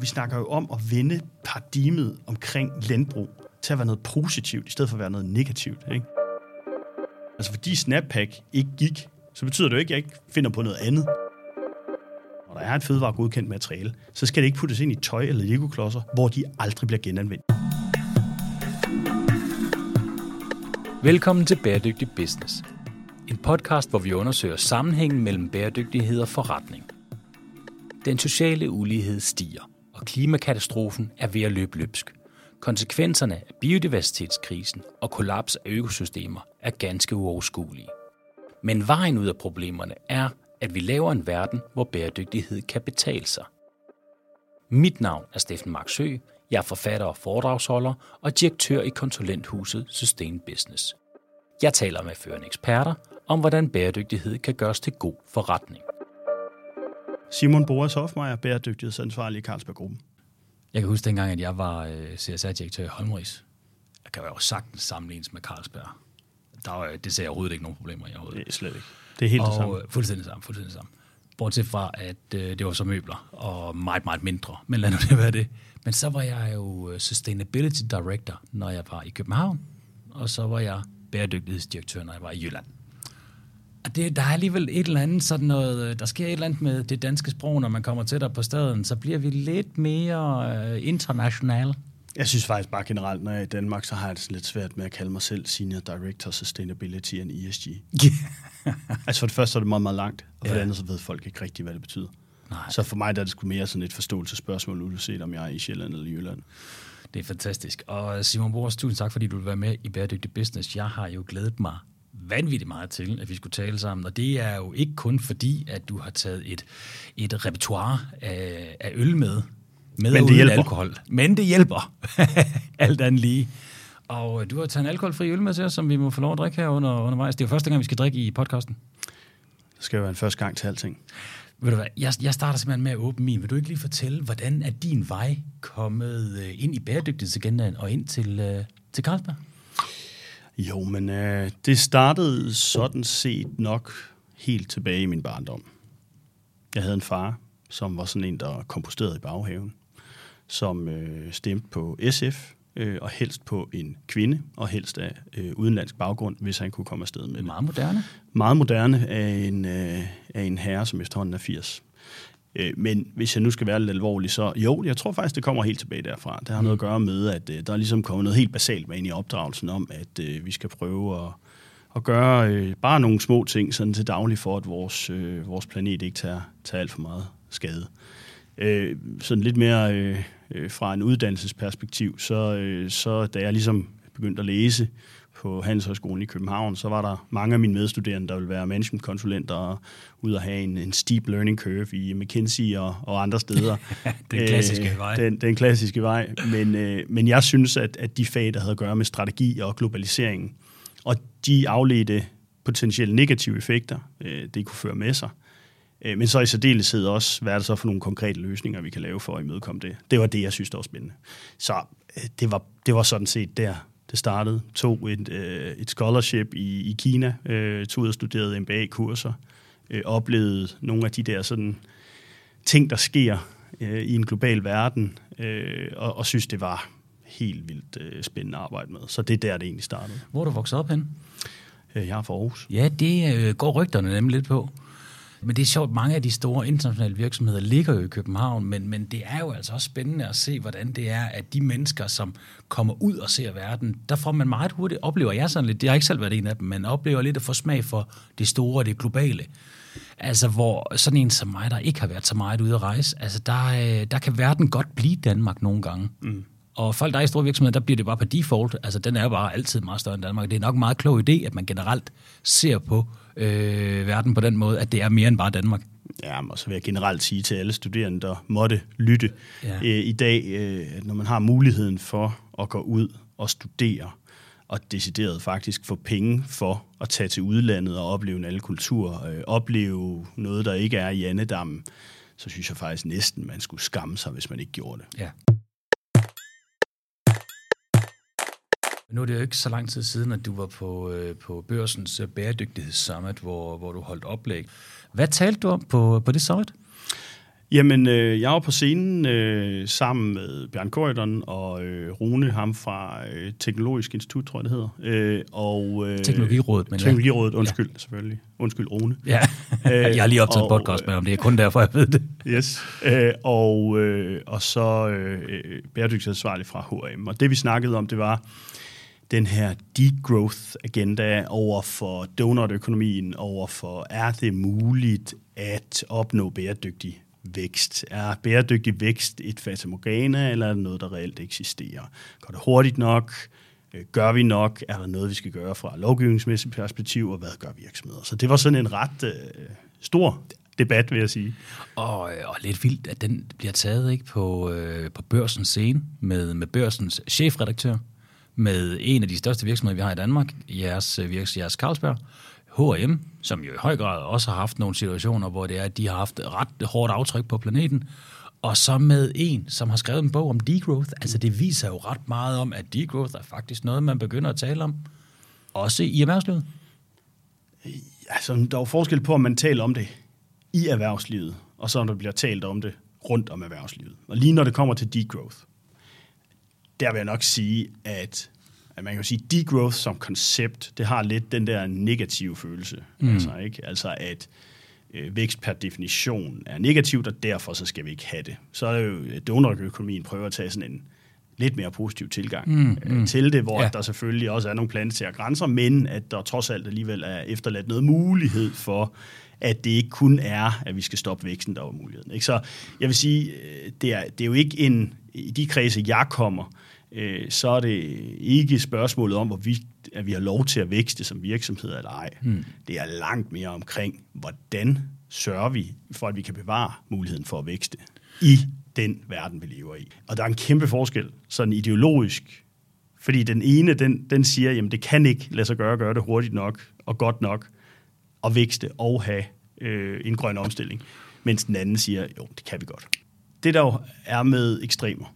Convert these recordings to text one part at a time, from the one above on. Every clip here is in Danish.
Vi snakker jo om at vende paradigmet omkring landbrug til at være noget positivt, i stedet for at være noget negativt. Ikke? Altså fordi Snappack ikke gik, så betyder det jo ikke, at jeg ikke finder på noget andet. Når der er et fødevaregodkendt materiale, så skal det ikke puttes ind i tøj eller legoklodser, hvor de aldrig bliver genanvendt. Velkommen til Bæredygtig Business. En podcast, hvor vi undersøger sammenhængen mellem bæredygtighed og forretning. Den sociale ulighed stiger, klimakatastrofen er ved at løbe løbsk. Konsekvenserne af biodiversitetskrisen og kollaps af økosystemer er ganske uoverskuelige. Men vejen ud af problemerne er, at vi laver en verden, hvor bæredygtighed kan betale sig. Mit navn er Steffen Marksø. Jeg er forfatter og foredragsholder og direktør i konsulenthuset Sustain Business. Jeg taler med førende eksperter om, hvordan bæredygtighed kan gøres til god forretning. Simon Boas Hofmeier, bæredygtighedsansvarlig i Carlsberg Gruppen. Jeg kan huske dengang, at jeg var øh, CSR-direktør i Holmris. Jeg kan jo sagtens sammenlignes med Carlsberg. Der var, det ser jeg overhovedet ikke nogen problemer i overhovedet. Det er slet ikke. Det er helt og, det samme. øh, Fuldstændig samme, fuldstændig samme. Bortset fra, at øh, det var så møbler, og meget, meget mindre. Men lad nu det være det. Men så var jeg jo øh, Sustainability Director, når jeg var i København. Og så var jeg bæredygtighedsdirektør, når jeg var i Jylland. Og det, der er alligevel et eller andet sådan noget, øh, der sker et eller andet med det danske sprog, når man kommer tættere på staden, så bliver vi lidt mere øh, international. Jeg synes faktisk bare generelt, når jeg er i Danmark, så har jeg det sådan lidt svært med at kalde mig selv Senior Director Sustainability and ESG. altså for det første er det meget, meget langt, og for Ja. det andet så ved folk ikke rigtigt, hvad det betyder. Nej. Så for mig der er det sgu mere sådan et forståelsesspørgsmål, uanset om jeg er i Sjælland eller i Jylland. Det er fantastisk. Og Simon Boers, tusind tak, fordi du vil være med i Bæredygtig Business. Jeg har jo glædet mig vanvittigt meget til, at vi skulle tale sammen. Og det er jo ikke kun fordi, at du har taget et, et repertoire af, af øl med, med Men det hjælper. alkohol. Men det hjælper. Alt andet lige. Og øh, du har taget en alkoholfri øl med til os, som vi må få lov at drikke her under, undervejs. Det er jo første gang, vi skal drikke i podcasten. Det skal jo være en første gang til alting. Ved du hvad, jeg, jeg starter simpelthen med at åbne min. Vil du ikke lige fortælle, hvordan er din vej kommet øh, ind i bæredygtighedsagendaen og ind til, øh, til Carlsberg? Jo, men øh, det startede sådan set nok helt tilbage i min barndom. Jeg havde en far, som var sådan en, der komposterede i baghaven, som øh, stemte på SF, øh, og helst på en kvinde, og helst af øh, udenlandsk baggrund, hvis han kunne komme afsted med det. Meget moderne. Meget moderne af en, øh, af en herre, som efterhånden er 80. Øh, men hvis jeg nu skal være lidt alvorlig, så jo, jeg tror faktisk, det kommer helt tilbage derfra. Det har noget at gøre med, at øh, der er ligesom kommet noget helt basalt med ind i opdragelsen om, at øh, vi skal prøve at, at gøre øh, bare nogle små ting sådan til daglig for, at vores, øh, vores planet ikke tager, tager alt for meget skade. Øh, sådan lidt mere øh, øh fra en uddannelsesperspektiv, så, øh, så da jeg ligesom begyndte at læse på Handelshøjskolen i København, så var der mange af mine medstuderende, der ville være managementkonsulenter og ud og have en, en steep learning curve i McKinsey og, og andre steder. Den klassiske vej. Den, den klassiske vej. Men, øh, men jeg synes, at, at de fag, der havde at gøre med strategi og globalisering, og de afledte potentielle negative effekter, øh, det kunne føre med sig, Øh, Men så i særdeleshed også, hvad er det så for nogle konkrete løsninger, vi kan lave for at imødekomme det. Det var det, jeg synes, der var spændende. Så øh, det var, det var sådan set der, det startede. Tog et, øh, et scholarship i, i Kina, øh, tog ud og studerede MBA-kurser, øh, oplevede nogle af de der sådan ting, der sker øh, i en global verden, øh, og, og synes, det var helt vildt øh, spændende at arbejde med. Så det er der, det egentlig startede. Hvor er du vokset op hen? Øh, jeg er fra Aarhus. Ja, det øh, går rygterne nemlig lidt på. Men det er sjovt, mange af de store internationale virksomheder ligger jo i København, men, men det er jo altså også spændende at se, hvordan det er, at de mennesker, som kommer ud og ser verden, der får man meget hurtigt, oplever jeg sådan lidt, det har ikke selv været en af dem, men oplever lidt at få smag for det store og det globale. Altså, hvor sådan en som mig, der ikke har været så meget ude at rejse, altså, der, øh, der kan verden godt blive Danmark nogle gange. Mm. Og folk, der er i store virksomheder, der bliver det bare på default. Altså, den er jo bare altid meget større end Danmark. Det er nok en meget klog idé, at man generelt ser på øh, verden på den måde, at det er mere end bare Danmark. Ja, og så vil jeg generelt sige til alle studerende, der måtte lytte Ja. øh, i dag, øh, når man har muligheden for at gå ud og studere, og decideret faktisk få penge for at tage til udlandet og opleve en alle kulturer, øh, opleve noget, der ikke er i andedammen, så synes jeg faktisk næsten, man skulle skamme sig, hvis man ikke gjorde det. Ja. Nu er det jo ikke så lang tid siden, at du var på, øh, på Børsens øh, Bæredygtighedssummit, hvor, hvor du holdt oplæg. Hvad talte du om på, på det summit? Jamen, øh, jeg var på scenen øh, sammen med Bjørn Korydon og øh, Rune, ham fra øh, Teknologisk Institut, tror jeg det hedder. Øh, og, øh, Teknologirådet, men Teknologirådet, undskyld, ja. selvfølgelig. Undskyld, Rune. Ja, jeg har lige optaget og, podcast med om det er kun derfor, jeg ved det. Yes, øh, og, øh, og så øh, bæredygtighedsansvarlig fra H&M. Og det, vi snakkede om, det var den her degrowth-agenda over for donut-økonomien, over for, er det muligt at opnå bæredygtig vækst? Er bæredygtig vækst et fatamorgana, eller er det noget, der reelt eksisterer? Går det hurtigt nok? Øh, gør vi nok? Er der noget, vi skal gøre fra lovgivningsmæssigt perspektiv, og hvad gør virksomheder? Så det var sådan en ret øh, stor debat, vil jeg sige. Og, øh, og lidt vildt, at den bliver taget ikke på, øh, på børsens scene med, med børsens chefredaktør, med en af de største virksomheder, vi har i Danmark, jeres, øh, virksomhed, jeres, Carlsberg, H&M, som jo i høj grad også har haft nogle situationer, hvor det er, at de har haft ret hårdt aftryk på planeten, og så med en, som har skrevet en bog om degrowth. Altså det viser jo ret meget om, at degrowth er faktisk noget, man begynder at tale om, også i erhvervslivet. Altså, der er jo forskel på, om man taler om det i erhvervslivet, og så om der bliver talt om det rundt om erhvervslivet. Og lige når det kommer til degrowth, der vil jeg nok sige, at, at man kan sige, degrowth som koncept, det har lidt den der negative følelse. Mm. Altså, ikke? altså at øh, vækst per definition er negativt, og derfor så skal vi ikke have det. Så er det jo, donorøkonomien prøver at tage sådan en lidt mere positiv tilgang mm, øh, mm. til det, hvor ja. der selvfølgelig også er nogle planetære grænser, men at der trods alt alligevel er efterladt noget mulighed for, at det ikke kun er, at vi skal stoppe væksten, der var muligheden. Ikke? Så jeg vil sige, øh, det er, det er jo ikke en, i de kredse, jeg kommer, øh, så er det ikke spørgsmålet om, hvorvidt at vi har lov til at vækste som virksomhed eller ej. Mm. Det er langt mere omkring, hvordan sørger vi for, at vi kan bevare muligheden for at vækste i den verden, vi lever i. Og der er en kæmpe forskel, sådan ideologisk, fordi den ene, den, den siger, jamen det kan ikke lade sig gøre at gøre det hurtigt nok og godt nok, og vækste og have øh, en grøn omstilling, mens den anden siger, jo, det kan vi godt. Det der jo er med ekstremer,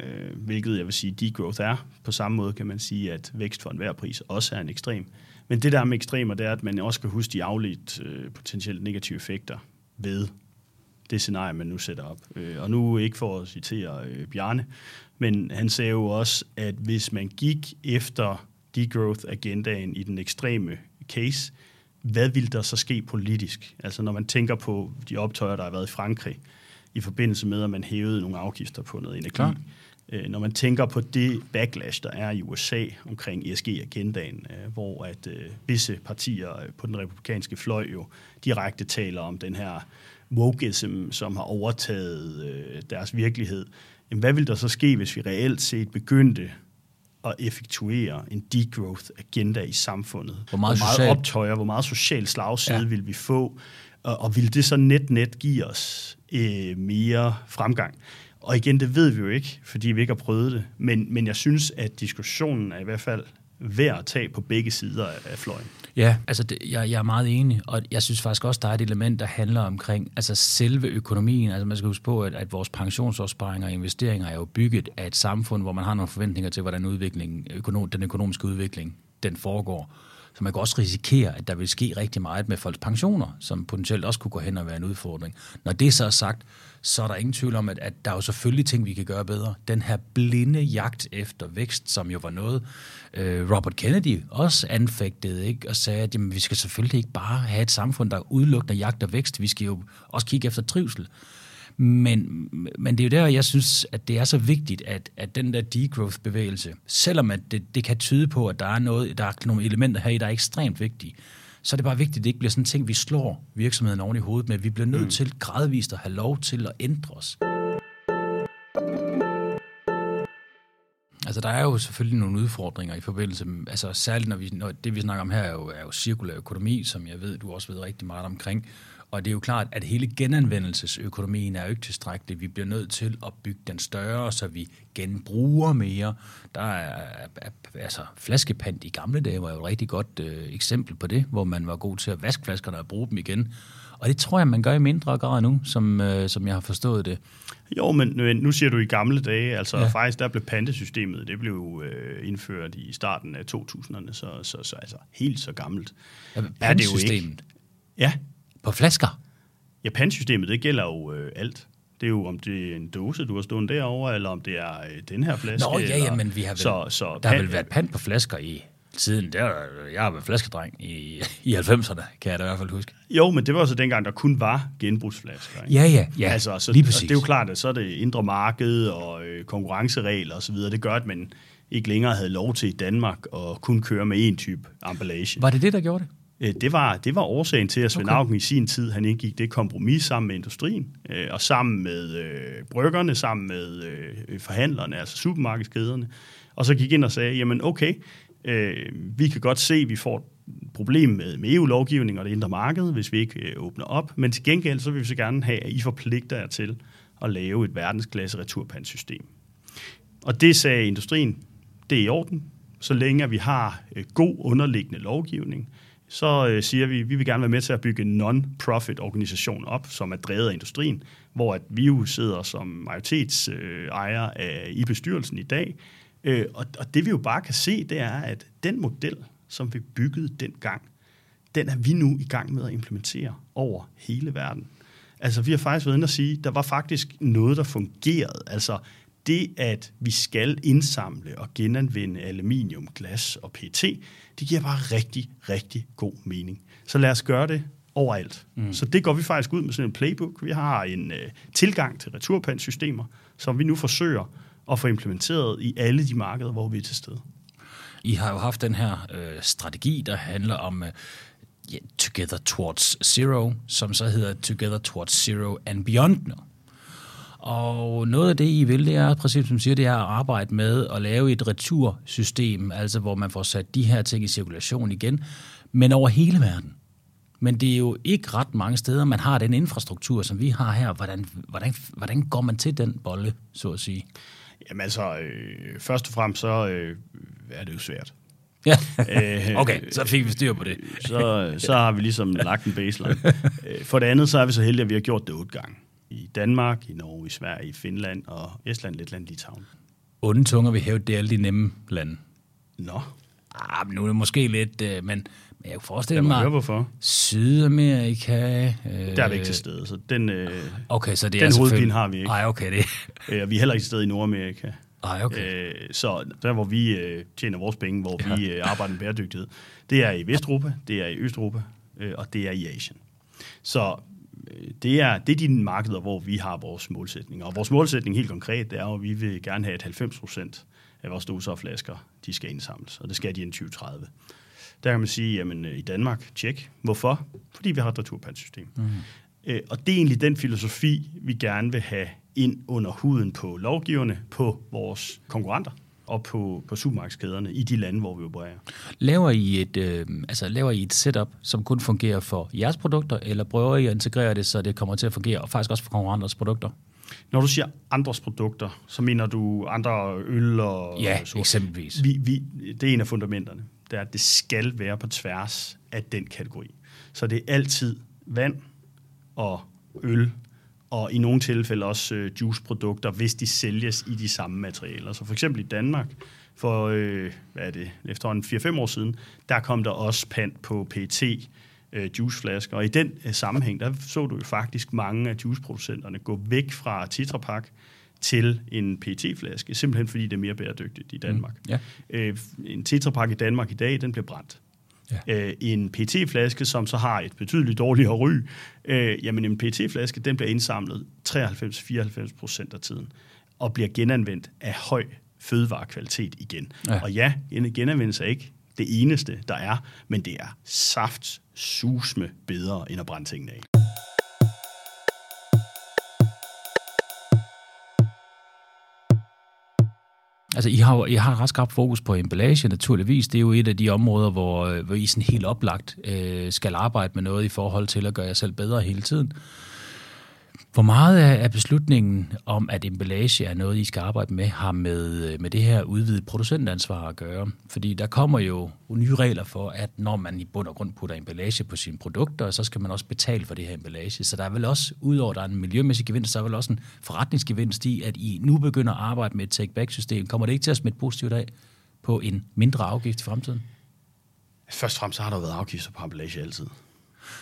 øh, hvilket jeg vil sige, degrowth er. På samme måde kan man sige, at vækst for enhver pris også er en ekstrem. Men det der med ekstremer, det er, at man også kan huske de afledt øh, potentielt negative effekter ved det scenarie, man nu sætter op. Øh, og nu ikke for at citere øh, Bjarne, men han sagde jo også, at hvis man gik efter degrowth-agendaen i den ekstreme case, hvad ville der så ske politisk? Altså når man tænker på de optøjer, der har været i Frankrig, i forbindelse med, at man hævede nogle afgifter på noget energi. Klar. Øh, når man tænker på det backlash, der er i USA omkring ESG-agendaen, øh, hvor at øh, visse partier på den republikanske fløj jo direkte taler om den her wokeism, som har overtaget deres virkelighed. Jamen, hvad vil der så ske, hvis vi reelt set begyndte at effektuere en degrowth-agenda i samfundet? Hvor meget, hvor meget social... optøjer, hvor meget social slagside ja. vil vi få? Og, og vil det så net-net give os øh, mere fremgang? Og igen, det ved vi jo ikke, fordi vi ikke har prøvet det. Men, men jeg synes, at diskussionen er i hvert fald værd at tage på begge sider af fløjen. Ja, altså det, jeg, jeg er meget enig, og jeg synes faktisk også, der er et element, der handler omkring altså selve økonomien. Altså man skal huske på, at, at vores pensionsopsparinger og investeringer er jo bygget af et samfund, hvor man har nogle forventninger til, hvordan udviklingen, økonom, den økonomiske udvikling den foregår. Så man kan også risikere, at der vil ske rigtig meget med folks pensioner, som potentielt også kunne gå hen og være en udfordring. Når det så er sagt, så er der ingen tvivl om, at, at der er jo selvfølgelig ting, vi kan gøre bedre. Den her blinde jagt efter vækst, som jo var noget, øh, Robert Kennedy også anfægtede, ikke? og sagde, at jamen, vi skal selvfølgelig ikke bare have et samfund, der udelukkende jagter vækst. Vi skal jo også kigge efter trivsel. Men, men det er jo der, jeg synes, at det er så vigtigt, at, at den der degrowth-bevægelse, selvom at det, det kan tyde på, at der er, noget, der er nogle elementer her, der er ekstremt vigtige, så er det bare vigtigt, at det ikke bliver sådan en ting, vi slår virksomheden oven i hovedet med. Vi bliver nødt mm. til gradvist at have lov til at ændre os. Altså, der er jo selvfølgelig nogle udfordringer i forbindelse med, altså særligt når vi, når det vi snakker om her er jo, er jo cirkulær økonomi, som jeg ved, du også ved rigtig meget omkring. Og det er jo klart, at hele genanvendelsesøkonomien er jo ikke tilstrækkelig. Vi bliver nødt til at bygge den større, så vi genbruger mere. Der er, altså flaskepant i gamle dage var jo et rigtig godt øh, eksempel på det, hvor man var god til at vaske flaskerne og bruge dem igen. Og det tror jeg, man gør i mindre grad nu, som, øh, som jeg har forstået det. Jo, men nu siger du i gamle dage, altså ja. faktisk der blev pantesystemet, det blev øh, indført i starten af 2000'erne, så, så, så altså helt så gammelt. Ja, er det jo ikke. Ja, på flasker? Ja, pantsystemet, det gælder jo øh, alt. Det er jo, om det er en dåse, du har stående derovre, eller om det er øh, den her flaske. Nå, ja, ja, men vi har vel, så, så der har vel været pant på flasker i siden. Der, jeg har været flaskedreng i, i 90'erne, kan jeg da i hvert fald huske. Jo, men det var så dengang, der kun var genbrugsflasker. Ikke? Ja, ja, ja, altså, så, lige og præcis. Det er jo klart, at så er det indre marked og øh, konkurrenceregler osv., det gør, at man ikke længere havde lov til i Danmark at kun køre med én type emballage. Var det det, der gjorde det? Øh, Det var, det var årsagen til, at Svend Okay. Auken i sin tid, han indgik det kompromis sammen med industrien, øh, og sammen med øh, bryggerne, sammen med øh, forhandlerne, altså supermarkedskæderne, og så gik ind og sagde, jamen okay, øh, vi kan godt se, at vi får et problem med, med EU-lovgivning og det indre marked, hvis vi ikke øh, åbner op, men til gengæld så vil vi så gerne have, at I forpligter jer til at lave et verdensklasse returpandsystem. Og det sagde industrien, det er i orden, så længe vi har øh, god underliggende lovgivning, så øh, siger vi, vi vil gerne være med til at bygge en non-profit organisation op, som er drevet af industrien, hvor at vi jo sidder som majoritetsejer øh, ejer i bestyrelsen i dag. Øh, og, og det vi jo bare kan se, det er, at den model, som vi byggede dengang, den er vi nu i gang med at implementere over hele verden. Altså, vi har faktisk været inde og sige, der var faktisk noget, der fungerede. Altså, det, at vi skal indsamle og genanvende aluminium, glas og PET, det giver bare rigtig, rigtig god mening. Så lad os gøre det overalt. Mm. Så det går vi faktisk ud med sådan en playbook. Vi har en øh, tilgang til returpandsystemer, som vi nu forsøger at få implementeret i alle de markeder, hvor vi er til stede. I har jo haft den her øh, strategi, der handler om øh, ja, Together Towards Zero, som så hedder Together Towards Zero and Beyond nu. Og noget af det, I vil, det er, præcis som siger, det er at arbejde med at lave et retursystem, altså hvor man får sat de her ting i cirkulation igen, men over hele verden. Men det er jo ikke ret mange steder, man har den infrastruktur, som vi har her. Hvordan, hvordan, hvordan går man til den bolle, så at sige? Jamen altså, øh, først og fremmest så øh, er det jo svært. Ja, Øh, okay, så fik vi styr på det. så, så har vi ligesom lagt en baseline. Øh, For det andet, så er vi så heldige, at vi har gjort det otte gange. I Danmark, i Norge, i Sverige, i Finland og Estland, Letland, Litauen. Onde tunger vil hæve, det er alle de nemme lande. Nå, Ah, men nu er det måske lidt, øh, men, men jeg kan forestille mig høre, hvorfor. Sydamerika... Øh, Der er vi ikke til stede, så den, øh, Okay, så det den er hovedpine har vi ikke. Ej, okay, det... øh, vi er heller ikke til stede i Nordamerika. Ej, okay. Øh, så der, hvor vi øh, tjener vores penge, hvor ja. vi øh, arbejder med bæredygtighed, det er i Vesteuropa, det er i Østeuropa, øh, og det er i Asien. Så det er, det er de markeder, hvor vi har vores målsætninger. Og vores målsætning helt konkret, det er jo, at vi vil gerne have, at 90 procent af vores doser og flasker, de skal indsamles, og det skal de i 2030. Der kan man sige, jamen øh, i Danmark, tjek. Hvorfor? Fordi vi har et returpandsystem. Mm. Øh, og det er egentlig den filosofi, vi gerne vil have ind under huden på lovgiverne, på vores konkurrenter og på, på supermarkedskæderne i de lande, hvor vi opererer. Laver I, et, øh, altså, laver I et setup, som kun fungerer for jeres produkter, eller prøver I at integrere det, så det kommer til at fungere, og faktisk også for konkurrenters produkter? Når du siger andres produkter, så mener du andre øl og Ja, og eksempelvis. Vi, vi, det er en af fundamenterne. Det er, at det skal være på tværs af den kategori. Så det er altid vand og øl, og i nogle tilfælde også øh, juiceprodukter, hvis de sælges i de samme materialer. Så for eksempel i Danmark, for øh, hvad er det, efterhånden 4-5 år siden, der kom der også pant på PET øh, juiceflasker. Og i den øh, sammenhæng, der så du jo faktisk mange af juiceproducenterne gå væk fra Tetra Pak til en PET-flaske, simpelthen fordi det er mere bæredygtigt i Danmark. Mm, ja. Øh, en Tetra Pak i Danmark i dag, den bliver brændt. Ja. Øh, en PET-flaske, som så har et betydeligt dårligere ry, øh, jamen en PET-flaske, den bliver indsamlet 93-94 procent af tiden, og bliver genanvendt af høj fødevarekvalitet igen. Ja. Og ja, en genanvendelse er ikke det eneste, der er, men det er saft susme bedre, end at brænde tingene af. Altså, I har, I har ret skarpt fokus på emballage, naturligvis. Det er jo et af de områder, hvor, øh, hvor I sådan helt oplagt øh, skal arbejde med noget i forhold til at gøre jer selv bedre hele tiden. Hvor meget af beslutningen om, at emballage er noget, I skal arbejde med, har med, øh, med det her udvidet producentansvar at gøre? Fordi der kommer jo nye regler for, at når man i bund og grund putter emballage på sine produkter, så skal man også betale for det her emballage. Så der er vel også, udover at der er en miljømæssig gevinst, så er vel også en forretningsgevinst i, at I nu begynder at arbejde med et take-back-system. Kommer det ikke til at smitte positivt af på en mindre afgift i fremtiden? Først og fremmest så har der været afgifter på emballage altid.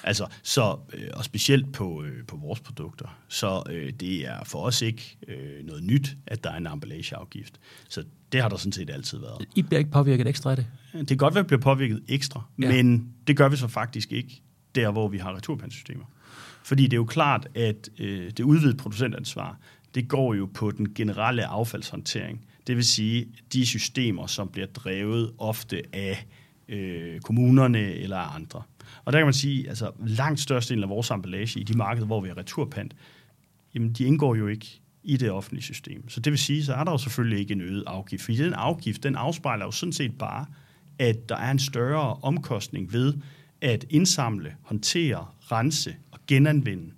Altså, så, øh, og specielt på, øh, på vores produkter. Så øh, det er for os ikke øh, noget nyt, at der er en emballageafgift. Så det har der sådan set altid været. I bliver ikke påvirket ekstra af det? Det kan godt være, at vi bliver påvirket ekstra, ja. men det gør vi så faktisk ikke der, hvor vi har returpandsystemer. Fordi det er jo klart, at øh, det udvidede producentansvar, det går jo på den generelle affaldshåndtering. Det vil sige, de systemer, som bliver drevet ofte af øh, kommunerne eller andre. Og der kan man sige, altså langt størstedelen af vores emballage i de markeder, hvor vi har returpant, jamen de indgår jo ikke i det offentlige system. Så det vil sige, så er der jo selvfølgelig ikke en øget afgift. Fordi den afgift, den afspejler jo sådan set bare, at der er en større omkostning ved at indsamle, håndtere, rense og genanvende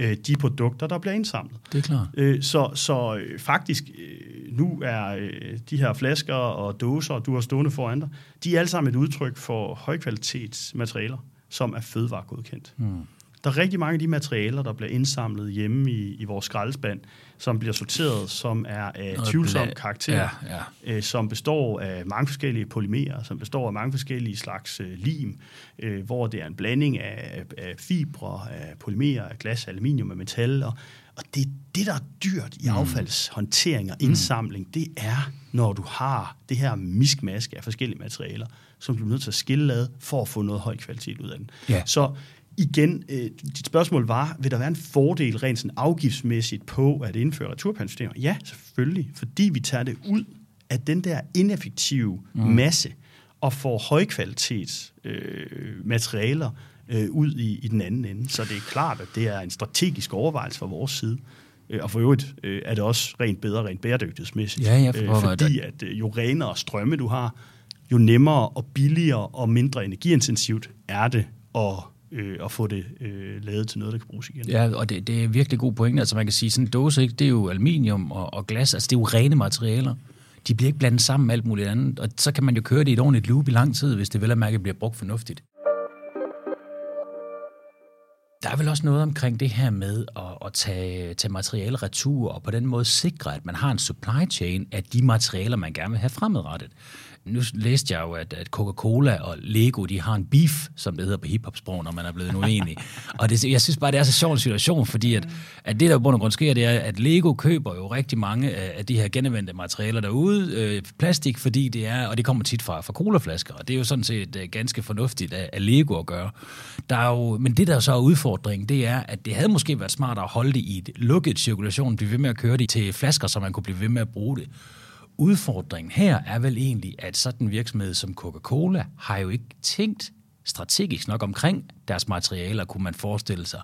øh, de produkter, der bliver indsamlet. Det er klart. Øh, så så øh, faktisk, øh, nu er øh, de her flasker og dåser, du har stående foran dig, de er alle sammen et udtryk for højkvalitetsmaterialer, som er fødevaregodkendt. Hmm. Der er rigtig mange af de materialer, der bliver indsamlet hjemme i, i vores skraldespand, som bliver sorteret, som er af tvivlsom karakter, ja, ja. Øh, som består af mange forskellige polymerer, som består af mange forskellige slags øh, lim, øh, hvor det er en blanding af, af fibre, af polymerer, af glas, aluminium og metal. Og, og det, det, der er dyrt i mm. affaldshåndtering og indsamling, mm. det er, når du har det her miskmaske af forskellige materialer, som du er nødt til at skille ad for at få noget høj kvalitet ud af den. Ja. Så igen, øh, dit spørgsmål var, vil der være en fordel rent sådan afgiftsmæssigt på at indføre returpandsystemer? Ja, selvfølgelig, fordi vi tager det ud af den der ineffektive mm. masse og får højkvalitets øh, materialer øh, ud i, i den anden ende. Så det er klart, at det er en strategisk overvejelse fra vores side. Øh, og for øvrigt øh, er det også rent bedre, rent bæredygtighedsmæssigt. Ja, for øh, fordi at øh, jo renere strømme du har, jo nemmere og billigere og mindre energiintensivt er det at øh, og få det øh, lavet til noget, der kan bruges igen. Ja, og det, det er virkelig god pointe. Altså man kan sige, sådan en dåse, ikke, det er jo aluminium og, og glas, altså det er jo rene materialer. De bliver ikke blandet sammen med alt muligt andet, og så kan man jo køre det i et ordentligt loop i lang tid, hvis det vel at mærke bliver brugt fornuftigt. Der er vel også noget omkring det her med at, at tage, tage materiale retur, og på den måde sikre, at man har en supply chain af de materialer, man gerne vil have fremadrettet nu læste jeg jo, at, at Coca-Cola og Lego, de har en beef, som det hedder på hiphop-sprog, når man er blevet uenig. og det, jeg synes bare, det er så sjov en situation, fordi at, at det, der på bund og grund sker, det er, at Lego køber jo rigtig mange af de her genanvendte materialer derude, øh, plastik, fordi det er, og det kommer tit fra, fra colaflasker, og det er jo sådan set øh, ganske fornuftigt af, af Lego at gøre. Der er jo, men det, der så er udfordringen, det er, at det havde måske været smartere at holde det i et lukket cirkulation, blive ved med at køre det til flasker, så man kunne blive ved med at bruge det udfordringen her er vel egentlig, at sådan en virksomhed som Coca-Cola har jo ikke tænkt strategisk nok omkring deres materialer, kunne man forestille sig.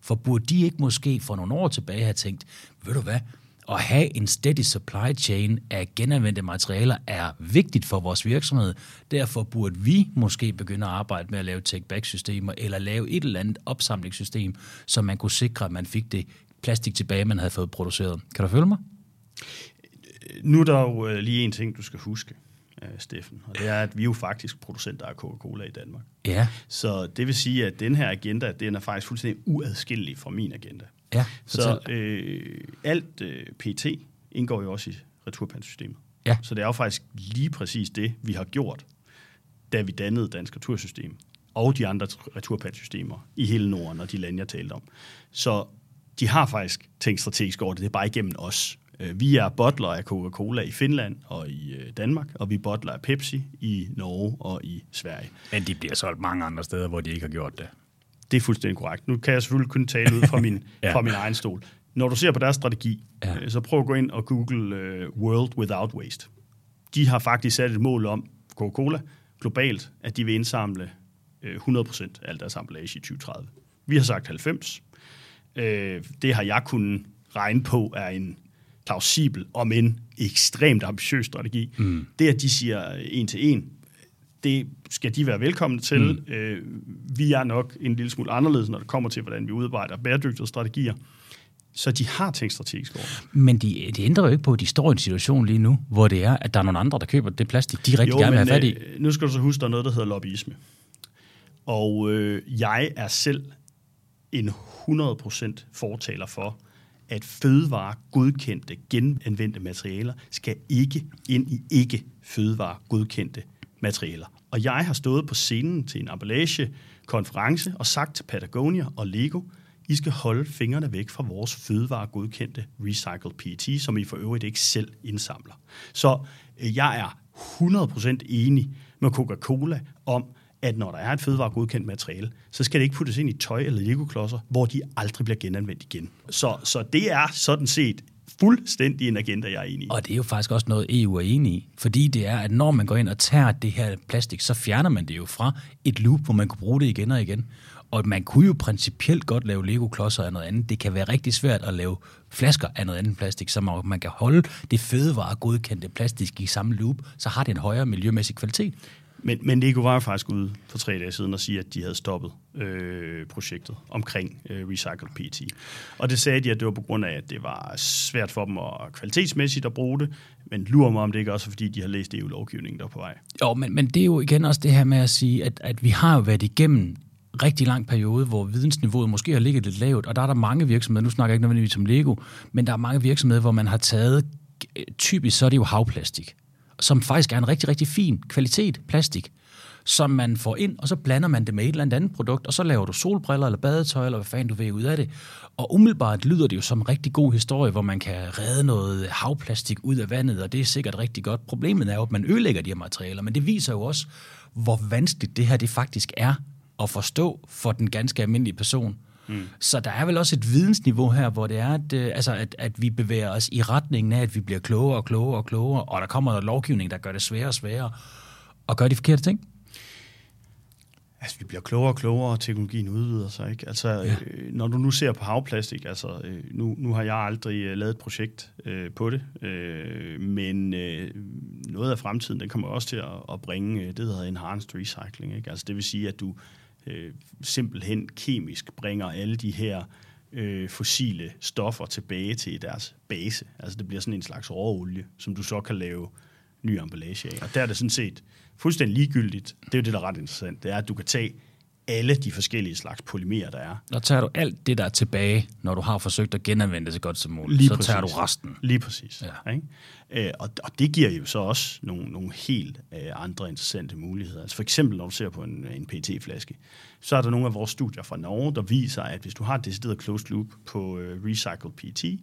For burde de ikke måske for nogle år tilbage have tænkt, ved du hvad, at have en steady supply chain af genanvendte materialer er vigtigt for vores virksomhed. Derfor burde vi måske begynde at arbejde med at lave take-back-systemer, eller lave et eller andet opsamlingssystem, så man kunne sikre, at man fik det plastik tilbage, man havde fået produceret. Kan du følge mig? Nu er der jo øh, lige en ting, du skal huske, øh, Steffen, og det er, at vi er jo faktisk producenter af Coca-Cola i Danmark. Ja. Så det vil sige, at den her agenda, den er faktisk fuldstændig uadskillelig fra min agenda. Ja, Så øh, alt øh, PT indgår jo også i returpandsystemet. Ja. Så det er jo faktisk lige præcis det, vi har gjort, da vi dannede Dansk Retursystem og de andre returpandsystemer i hele Norden og de lande, jeg talte om. Så de har faktisk tænkt strategisk over det, det er bare igennem os. Øh, vi er bottler af Coca-Cola i Finland og i øh, Danmark, og vi er bottler af Pepsi i Norge og i Sverige. Men de bliver solgt mange andre steder, hvor de ikke har gjort det. Det er fuldstændig korrekt. Nu kan jeg selvfølgelig kun tale ud fra min, ja. fra min egen stol. Når du ser på deres strategi, ja. Øh, så prøv at gå ind og google uh, World Without Waste. De har faktisk sat et mål om, Coca-Cola, globalt, at de vil indsamle uh, 100% af al deres emballage i 2030. Vi har sagt 90. Uh, det har jeg kunnet regne på er en plausibel, om en ekstremt ambitiøs strategi. Mm. Det, at de siger en til en, det skal de være velkomne til. Mm. Øh, vi er nok en lille smule anderledes, når det kommer til, hvordan vi udarbejder bæredygtige strategier. Så de har tænkt strategisk over. Men de, de ændrer jo ikke på, at de står i en situation lige nu, hvor det er, at der er nogle andre, der køber det plastik, de rigtig jo, gerne vil have fat i. Øh, nu skal du så huske, der er noget, der hedder lobbyisme. Og øh, jeg er selv en 100% fortaler for, at fødevare godkendte genanvendte materialer skal ikke ind i ikke fødevare godkendte materialer. Og jeg har stået på scenen til en emballage konference og sagt til Patagonia og Lego, I skal holde fingrene væk fra vores fødevaregodkendte recycled PET, som I for øvrigt ikke selv indsamler. Så øh, jeg er 100% enig med Coca-Cola om, at når der er et fødevaregodkendt materiale, så skal det ikke puttes ind i tøj eller legoklodser, hvor de aldrig bliver genanvendt igen. Så, så det er sådan set fuldstændig en agenda, jeg er enig i. Og det er jo faktisk også noget, EU er enig i. Fordi det er, at når man går ind og tager det her plastik, så fjerner man det jo fra et loop, hvor man kunne bruge det igen og igen. Og man kunne jo principielt godt lave Lego-klodser af noget andet. Det kan være rigtig svært at lave flasker af noget andet plastik, så man kan holde det fødevare godkendte plastik i samme loop, så har det en højere miljømæssig kvalitet. Men, men Lego var jo faktisk ude for tre dage siden og sige, at de havde stoppet øh, projektet omkring øh, Recycled PET. Og det sagde de, at det var på grund af, at det var svært for dem at kvalitetsmæssigt at bruge det, men lurer mig om det ikke også, fordi de har læst EU-lovgivningen, der på vej. Jo, men, men det er jo igen også det her med at sige, at, at vi har jo været igennem rigtig lang periode, hvor vidensniveauet måske har ligget lidt lavt, og der er der mange virksomheder, nu snakker jeg ikke nødvendigvis om Lego, men der er mange virksomheder, hvor man har taget, typisk så er det jo havplastik, som faktisk er en rigtig, rigtig fin kvalitet plastik, som man får ind, og så blander man det med et eller andet produkt, og så laver du solbriller eller badetøj, eller hvad fanden du vil ud af det. Og umiddelbart lyder det jo som en rigtig god historie, hvor man kan redde noget havplastik ud af vandet, og det er sikkert rigtig godt. Problemet er jo, at man ødelægger de her materialer, men det viser jo også, hvor vanskeligt det her det faktisk er at forstå for den ganske almindelige person. Mm. Så der er vel også et vidensniveau her, hvor det er, at, øh, altså, at, at vi bevæger os i retningen af, at vi bliver klogere og klogere og klogere, og der kommer noget lovgivning, der gør det sværere og sværere at gøre de forkerte ting. Altså, vi bliver klogere og klogere, og teknologien udvider sig, ikke? Altså, ja. øh, når du nu ser på havplastik, altså, øh, nu, nu har jeg aldrig øh, lavet et projekt øh, på det, øh, men øh, noget af fremtiden, den kommer også til at, at bringe øh, det, der hedder enhanced recycling, ikke? Altså, det vil sige, at du øh, simpelthen kemisk bringer alle de her øh, fossile stoffer tilbage til deres base. Altså, det bliver sådan en slags råolie, som du så kan lave ny emballage af. Og der er det sådan set fuldstændig ligegyldigt. Det er jo det, der er ret interessant. Det er, at du kan tage alle de forskellige slags polymerer, der er. Der tager du alt det, der er tilbage, når du har forsøgt at genanvende det så godt som muligt. Lige så præcis. tager du resten. Lige præcis. Ja. Ikke? Øh, og, og det giver jo så også nogle, nogle helt øh, andre interessante muligheder. Altså for eksempel, når du ser på en, en PET-flaske, så er der nogle af vores studier fra Norge, der viser, at hvis du har et decideret closed loop på øh, recycled PET,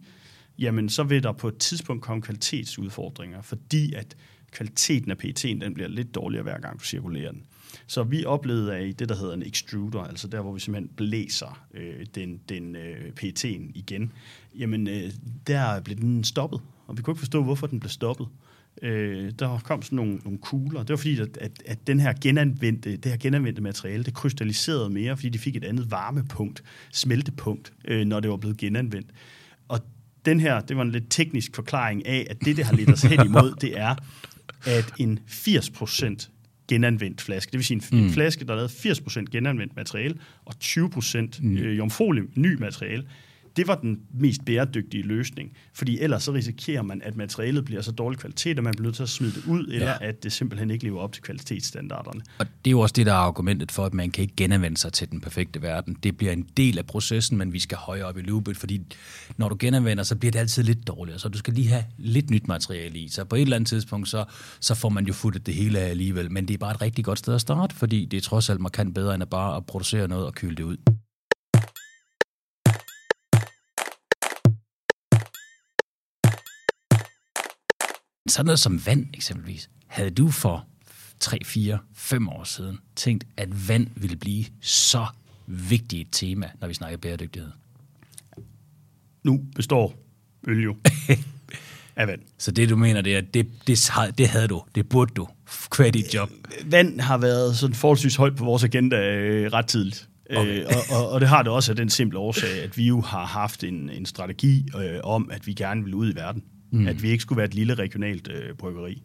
jamen så vil der på et tidspunkt komme kvalitetsudfordringer, fordi at kvaliteten af PET'en den bliver lidt dårligere hver gang du cirkulerer den. Så vi oplevede af det, der hedder en extruder, altså der, hvor vi simpelthen blæser øh, den, den øh, PET'en igen, jamen øh, der blev den stoppet, og vi kunne ikke forstå, hvorfor den blev stoppet. Øh, der kom sådan nogle, nogle kugler. Det var fordi, at, at, at den her genanvendte, det her genanvendte materiale, det krystalliserede mere, fordi de fik et andet varmepunkt, smeltepunkt, øh, når det var blevet genanvendt. Og den her, det var en lidt teknisk forklaring af, at det, det har lidt os hen imod, det er, at en 80% genanvendt flaske, det vil sige en, mm. en flaske, der er lavet 80% genanvendt materiale, og 20% mm. øh, jomfruelig ny materiale, det var den mest bæredygtige løsning. Fordi ellers så risikerer man, at materialet bliver så dårlig kvalitet, at man bliver nødt til at smide det ud, eller ja. at det simpelthen ikke lever op til kvalitetsstandarderne. Og det er jo også det, der er argumentet for, at man kan ikke genanvende sig til den perfekte verden. Det bliver en del af processen, men vi skal højere op i loopet, fordi når du genanvender, så bliver det altid lidt dårligere, så du skal lige have lidt nyt materiale i. Så på et eller andet tidspunkt, så, så får man jo futtet det hele af alligevel. Men det er bare et rigtig godt sted at starte, fordi det er trods alt markant bedre, end at bare at producere noget og kyle det ud. Sådan noget som vand eksempelvis. Havde du for 3, 4, 5 år siden tænkt, at vand ville blive så vigtigt et tema, når vi snakker bæredygtighed? Nu består øl jo af vand. Så det du mener, det er, det, det, det havde du, det burde du, kvad dit job? Vand har været sådan forholdsvis højt på vores agenda øh, ret tidligt. Okay. Øh, og, og, og det har det også af den simple årsag, at vi jo har haft en, en strategi øh, om, at vi gerne vil ud i verden. Mm. At vi ikke skulle være et lille regionalt øh, bryggeri.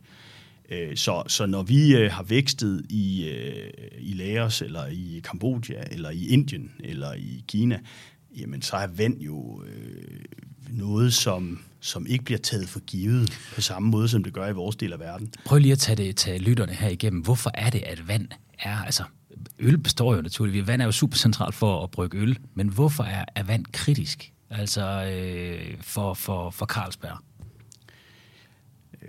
Øh, så, så når vi øh, har vækstet i, øh, i Laos, eller i Kambodja, eller i Indien, eller i Kina, jamen så er vand jo øh, noget, som, som ikke bliver taget for givet på samme måde, som det gør i vores del af verden. Prøv lige at tage, det, tage lytterne her igennem. Hvorfor er det, at vand er... Altså, øl består jo naturligvis. Vand er jo super centralt for at brygge øl. Men hvorfor er, er vand kritisk? Altså øh, for, for, for Carlsberg?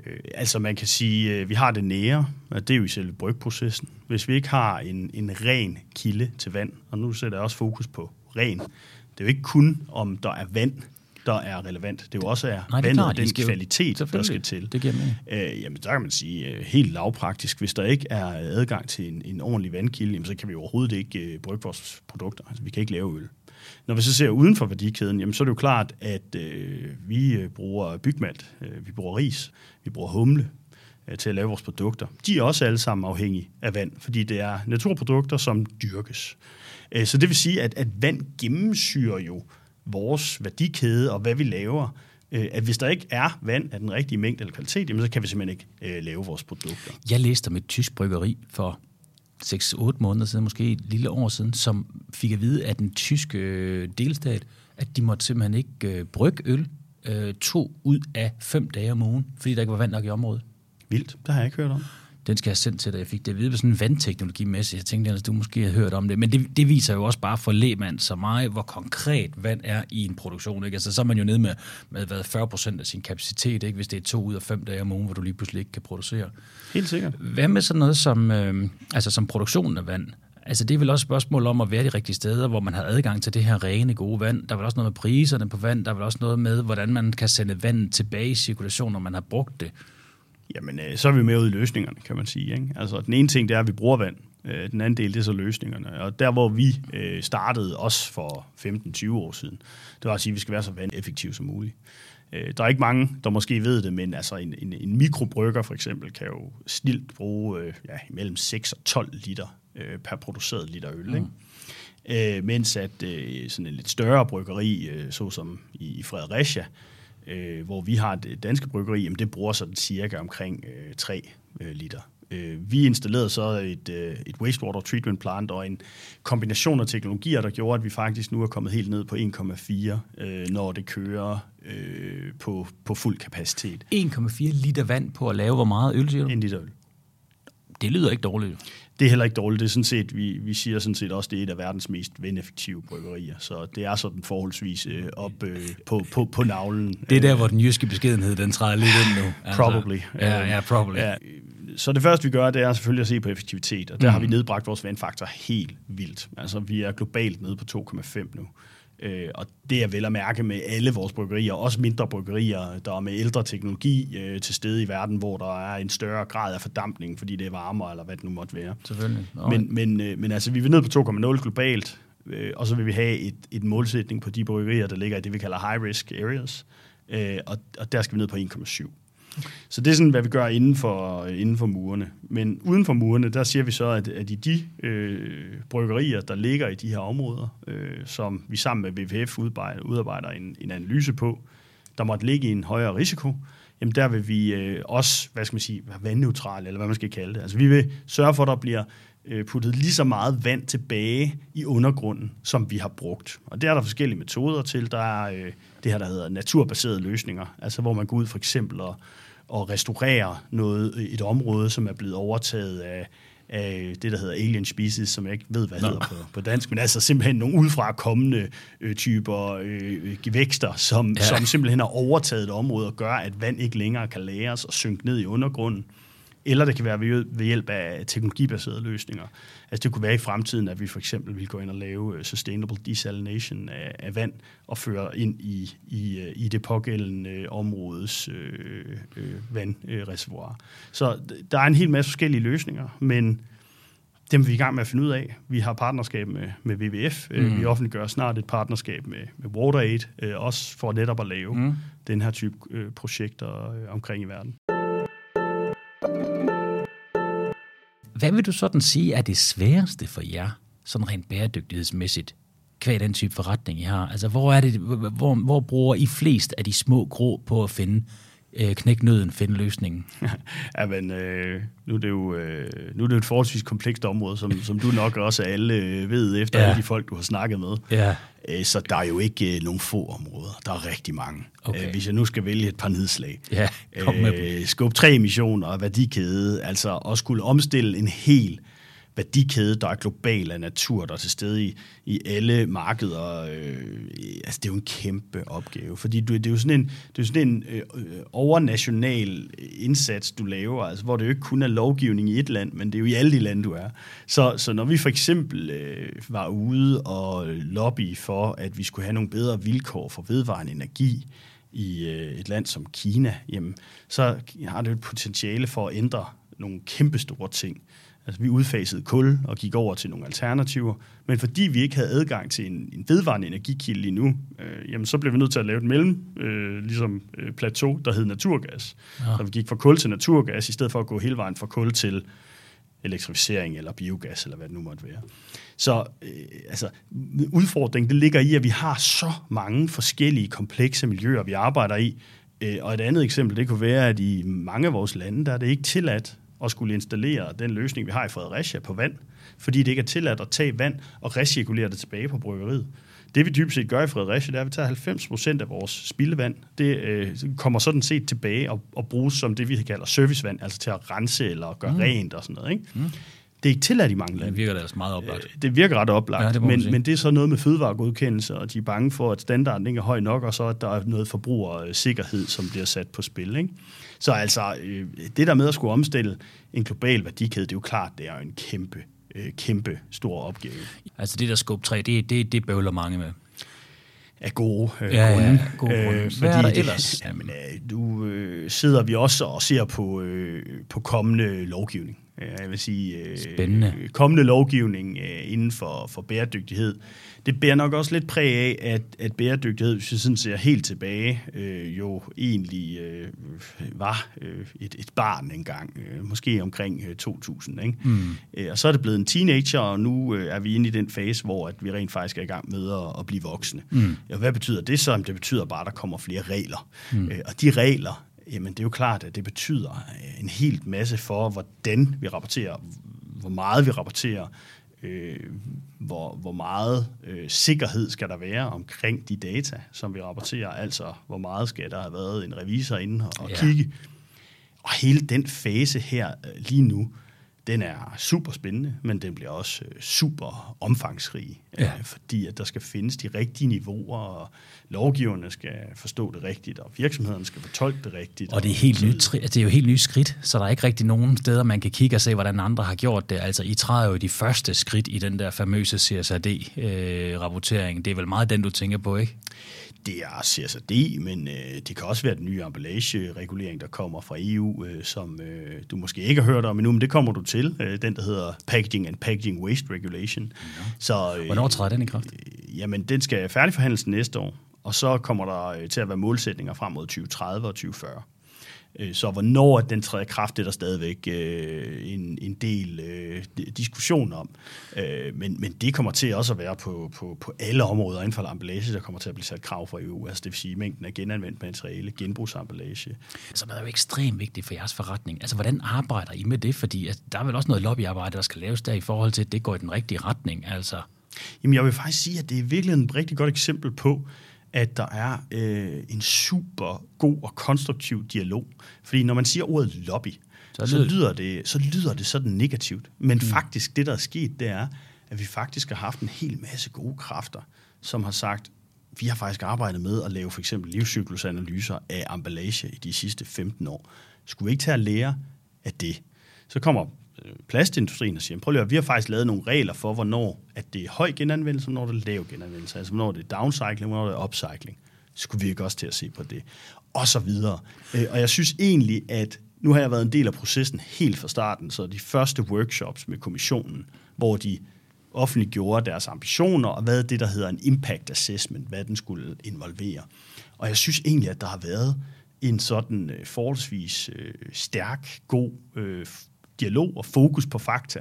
Øh, altså man kan sige, øh, vi har det nære, og det er jo i selve brygprocessen. Hvis vi ikke har en, en ren kilde til vand, og nu sætter jeg også fokus på ren, det er jo ikke kun, om der er vand, der er relevant. Det er jo også er Nej, det er vandet, den skal jo- kvalitet, der skal til. Det giver mening. Øh, jamen, der kan man sige øh, helt lavpraktisk, hvis der ikke er adgang til en, en ordentlig vandkilde, jamen, så kan vi overhovedet ikke øh, brygge vores produkter. Altså, vi kan ikke lave øl. Når vi så ser uden for værdikæden, jamen, så er det jo klart, at øh, vi øh, bruger bygmalt, øh, vi bruger ris, vi bruger humle øh, til at lave vores produkter. De er også alle sammen afhængige af vand, fordi det er naturprodukter, som dyrkes. Så det vil sige, at, at vand gennemsyrer jo vores værdikæde og hvad vi laver. Øh, at hvis der ikke er vand af den rigtige mængde eller kvalitet, jamen, så kan vi simpelthen ikke øh, lave vores produkter. Jeg læste om et tysk bryggeri for 6-8 måneder siden, måske et lille år siden, som fik at vide af den tyske øh, delstat, at de måtte simpelthen ikke øh, brygge øl øh, to ud af fem dage om ugen, fordi der ikke var vand nok i området. Vildt, det har jeg ikke hørt om. Den skal jeg sendt til dig. Jeg fik det at vide på sådan en vandteknologimæssigt. Jeg tænkte, at du måske har hørt om det. Men det, det viser jo også bare for lægmand som mig, hvor konkret vand er i en produktion. Ikke? Altså, så er man jo nede med, med hvad, 40 procent af sin kapacitet, ikke? hvis det er to ud af fem dage om ugen, hvor du lige pludselig ikke kan producere. Helt sikkert. Hvad med sådan noget som, øh, altså som produktionen af vand? Altså det er vel også et spørgsmål om at være de rigtige steder, hvor man har adgang til det her rene, gode vand. Der er vel også noget med priserne på vand. Der er vel også noget med, hvordan man kan sende vand tilbage i cirkulation, når man har brugt det. Jamen, øh, så er vi med ud i løsningerne, kan man sige. Ikke? Altså, den ene ting, det er, at vi bruger vand. Øh, den anden del, det er så løsningerne. Og der, hvor vi øh, startede også for 15-20 år siden, det var at sige, at vi skal være så vandeffektive som muligt. Øh, der er ikke mange, der måske ved det, men altså en, en, en mikrobrygger for eksempel kan jo snilt bruge øh, ja, mellem 6 og 12 liter øh, per produceret liter øl. Mm. Ikke? Øh, mens at øh, sådan en lidt større bryggeri, øh, såsom i, i Fredericia, øh, hvor vi har det danske bryggeri, jamen det bruger sådan cirka omkring øh, 3 øh, liter. Øh, vi installerede så et, øh, et wastewater treatment plant og en kombination af teknologier, der gjorde, at vi faktisk nu er kommet helt ned på 1,4, øh, når det kører øh, på, på fuld kapacitet. 1,4 liter vand på at lave hvor meget øl, siger du? En liter øl. Det lyder ikke dårligt. Det er heller ikke dårligt. Det er sådan set, vi, vi siger sådan set også, det er et af verdens mest vandeffektive bryggerier. Så det er sådan forholdsvis øh, op øh, på, på, på navlen. Det er der, hvor den jyske beskedenhed, den træder lidt ind nu. Altså, Probably. Ja, ja, probably. Ja, så det første, vi gør, det er selvfølgelig at se på effektivitet, og der mm. har vi nedbragt vores vandfaktor helt vildt. Altså, vi er globalt nede på 2,5 nu. Øh, og det er vel at mærke med alle vores bryggerier, også mindre bryggerier, der er med ældre teknologi øh, til stede i verden, hvor der er en større grad af fordampning, fordi det er varmere, eller hvad det nu måtte være. Selvfølgelig. Nå, Men, men, øh, men altså, vi er nede på 2,0 globalt, øh, og så vil vi have et, et målsætning på de bryggerier, der ligger i det, vi kalder high-risk areas, øh, og, og der skal vi ned på 1,7. Så det er sådan, hvad vi gør inden for, inden for murene. Men uden for murene, der siger vi så, at, at i de øh, bryggerier, der ligger i de her områder, øh, som vi sammen med WWF udarbejder, udarbejder en, en analyse på, der måtte ligge i en højere risiko, jamen der vil vi øh, også, hvad skal man sige, være vandneutrale, eller hvad man skal kalde det. Altså vi vil sørge for, at der bliver øh, puttet lige så meget vand tilbage i undergrunden, som vi har brugt. Og det er der forskellige metoder til. Der er øh, det her, der hedder naturbaserede løsninger, altså hvor man går ud for eksempel og, og restaurerer noget, et område, som er blevet overtaget af, af det, der hedder alien species, som jeg ikke ved, hvad Nå. hedder på, på dansk, men altså simpelthen nogle udefra kommende øh, typer øh, vækster, som, Ja. som simpelthen har overtaget et område og gør, at vand ikke længere kan lagres og synke ned i undergrunden. Eller det kan være ved, ved hjælp af teknologibaserede løsninger. Altså det kunne være i fremtiden, at vi for eksempel vil gå ind og lave øh, sustainable desalination af, af vand og føre ind i, i, øh, i det pågældende øh, områdes øh, øh, vandreservoir. Så der er en hel masse forskellige løsninger, men dem er vi i gang med at finde ud af. Vi har partnerskab med, med WWF. Mm. Vi offentliggør snart et partnerskab med, med WaterAid, øh, også for netop at lave mm. den her type øh, projekter øh, omkring i verden. Hvad vil du sådan sige er det sværeste for jer, sådan rent bæredygtighedsmæssigt, kvad den type forretning, I har? Altså, hvor, er det, hvor, hvor bruger I flest af de små grå på at finde øh, knække nøden, finde løsningen? ja, men øh, nu, er det jo, øh, nu er det jo et forholdsvis komplekst område, som, som du nok også alle øh, ved efter Ja. alle de folk, du har snakket med. Ja. Øh, så der er jo ikke øh, nogen få områder. Der er rigtig mange. Okay. Øh, hvis jeg nu skal vælge et par nedslag. Ja, kom med øh, skub tre emissioner og værdikæde, altså at skulle omstille en hel værdikæde, der er global af natur, der er til stede i, i alle markeder. Øh, altså, det er jo en kæmpe opgave, fordi du, det er jo sådan en, det er sådan en øh, overnational indsats, du laver, altså, hvor det jo ikke kun er lovgivning i et land, men det er jo i alle de lande, du er. Så, så når vi for eksempel øh, var ude og lobby for, at vi skulle have nogle bedre vilkår for vedvarende energi, i øh, et land som Kina, jamen, så har det et potentiale for at ændre nogle kæmpestore ting. Altså, vi udfasede kul og gik over til nogle alternativer, men fordi vi ikke havde adgang til en, en vedvarende energikilde lige nu, øh, jamen, så blev vi nødt til at lave et mellem øh, ligesom, øh, plateau, der hed naturgas. Ja. Så vi gik fra kul til naturgas, i stedet for at gå hele vejen fra kul til elektrificering eller biogas, eller hvad det nu måtte være. Så øh, altså, udfordringen det ligger i, at vi har så mange forskellige komplekse miljøer, vi arbejder i. Øh, og et andet eksempel, det kunne være, at i mange af vores lande, der er det ikke tilladt at skulle installere den løsning, vi har i Fredericia på vand, fordi det ikke er tilladt at tage vand og recirkulere det tilbage på bryggeriet. Det vi dybest set gør i Fredericia, det er, at vi tager 90 procent af vores spildevand. Det øh, kommer sådan set tilbage og, og bruges som det, vi kalder servicevand, altså til at rense eller gøre mm. rent og sådan noget. Ikke? Mm. Det er ikke tilladt i mange lande. Det virker da altså meget oplagt. Øh, det virker ret oplagt, ja, det men, men det er så noget med fødevaregodkendelse, og de er bange for, at standarden ikke er høj nok, og så at der er noget forbrugersikkerhed, som bliver sat på spil. Ikke? Så altså, øh, det der med at skulle omstille en global værdikæde, det er jo klart, det er en kæmpe, øh, kæmpe stor opgave. Altså det der skub 3, det, det, det bøvler mange med af gode øh, ja, grunde. Ja, gode grunde. Øh, Hvad er der ellers? Jamen, øh, du øh, sidder vi også og ser på, øh, på kommende lovgivning. Jeg vil sige, øh, Spændende. kommende lovgivning øh, inden for, for bæredygtighed. Det bærer nok også lidt præg af, at, at bæredygtighed, hvis vi sådan ser helt tilbage, øh, jo egentlig øh, var øh, et, et barn engang, øh, måske omkring øh, 2000. Ikke? Mm. Øh, og så er det blevet en teenager, og nu øh, er vi inde i den fase, hvor at vi rent faktisk er i gang med at, at blive voksne. Mm. Ja, hvad betyder det så? Det betyder bare, at der kommer flere regler. Mm. Øh, og de regler, Jamen, det er jo klart, at det betyder øh, en helt masse for, hvordan vi rapporterer, hvor meget vi rapporterer, øh, hvor, hvor meget øh, sikkerhed skal der være omkring de data, som vi rapporterer, altså hvor meget skal der have været en revisor inde og ja. kigge. Og hele den fase her øh, lige nu, den er super spændende, men den bliver også øh, super omfangsrig, ja. øh, fordi at der skal findes de rigtige niveauer, og lovgiverne skal forstå det rigtigt, og virksomhederne skal fortolke det rigtigt. Og det er, helt nyt, altså, det er jo helt nyt skridt, så der er ikke rigtig nogen steder, man kan kigge og se, hvordan andre har gjort det. Altså, I træder jo de første skridt i den der famøse CSRD-rapportering. Øh, det er vel meget den, du tænker på, ikke? Det er CSRD, men øh, det kan også være den nye emballage-regulering, der kommer fra EU, øh, som øh, du måske ikke har hørt om endnu, men det kommer du til. Øh, den, der hedder Packaging and Packaging Waste Regulation. Ja. Så, øh, Hvornår træder den i kraft? Øh, jamen, den skal færdigforhandles næste år, og så kommer der øh, til at være målsætninger frem mod 2030 og 2040. Øh, så hvornår den træder kraft, det er der stadigvæk øh, en, en del øh, diskussion om. Øh, men, men det kommer til også at være på, på, på alle områder inden for emballage, der kommer til at blive sat krav fra EU. Altså det vil sige mængden af genanvendt materiale, genbrugsemballage. Så det er jo ekstremt vigtigt for jeres forretning. Altså hvordan arbejder I med det? Fordi altså, der er vel også noget lobbyarbejde, der skal laves der i forhold til, at det går i den rigtige retning. Altså. Jamen jeg vil faktisk sige, at det er virkelig en rigtig godt eksempel på, at der er øh, en super god og konstruktiv dialog. Fordi når man siger ordet lobby, så, så, lyder, det, så lyder det sådan negativt. Men mm. faktisk, det der er sket, det er, at vi faktisk har haft en hel masse gode kræfter, som har sagt, vi har faktisk arbejdet med at lave for eksempel livscyklusanalyser af emballage i de sidste 15 år. Skulle vi ikke tage at lære af det? Så kommer Øh, plastindustrien og siger, prøv lige at vi har faktisk lavet nogle regler for, hvornår at det er høj genanvendelse, og hvornår det er lav genanvendelse. Altså hvornår det er downcycling, hvornår det er upcycling. Skulle vi ikke også til at se på det. Og så videre. Øh, og jeg synes egentlig, at nu har jeg været en del af processen helt fra starten, så de første workshops med kommissionen, hvor de offentliggjorde deres ambitioner, og hvad det, der hedder en impact assessment, hvad den skulle involvere. Og jeg synes egentlig, at der har været en sådan øh, forholdsvis øh, stærk, god øh, dialog og fokus på fakta,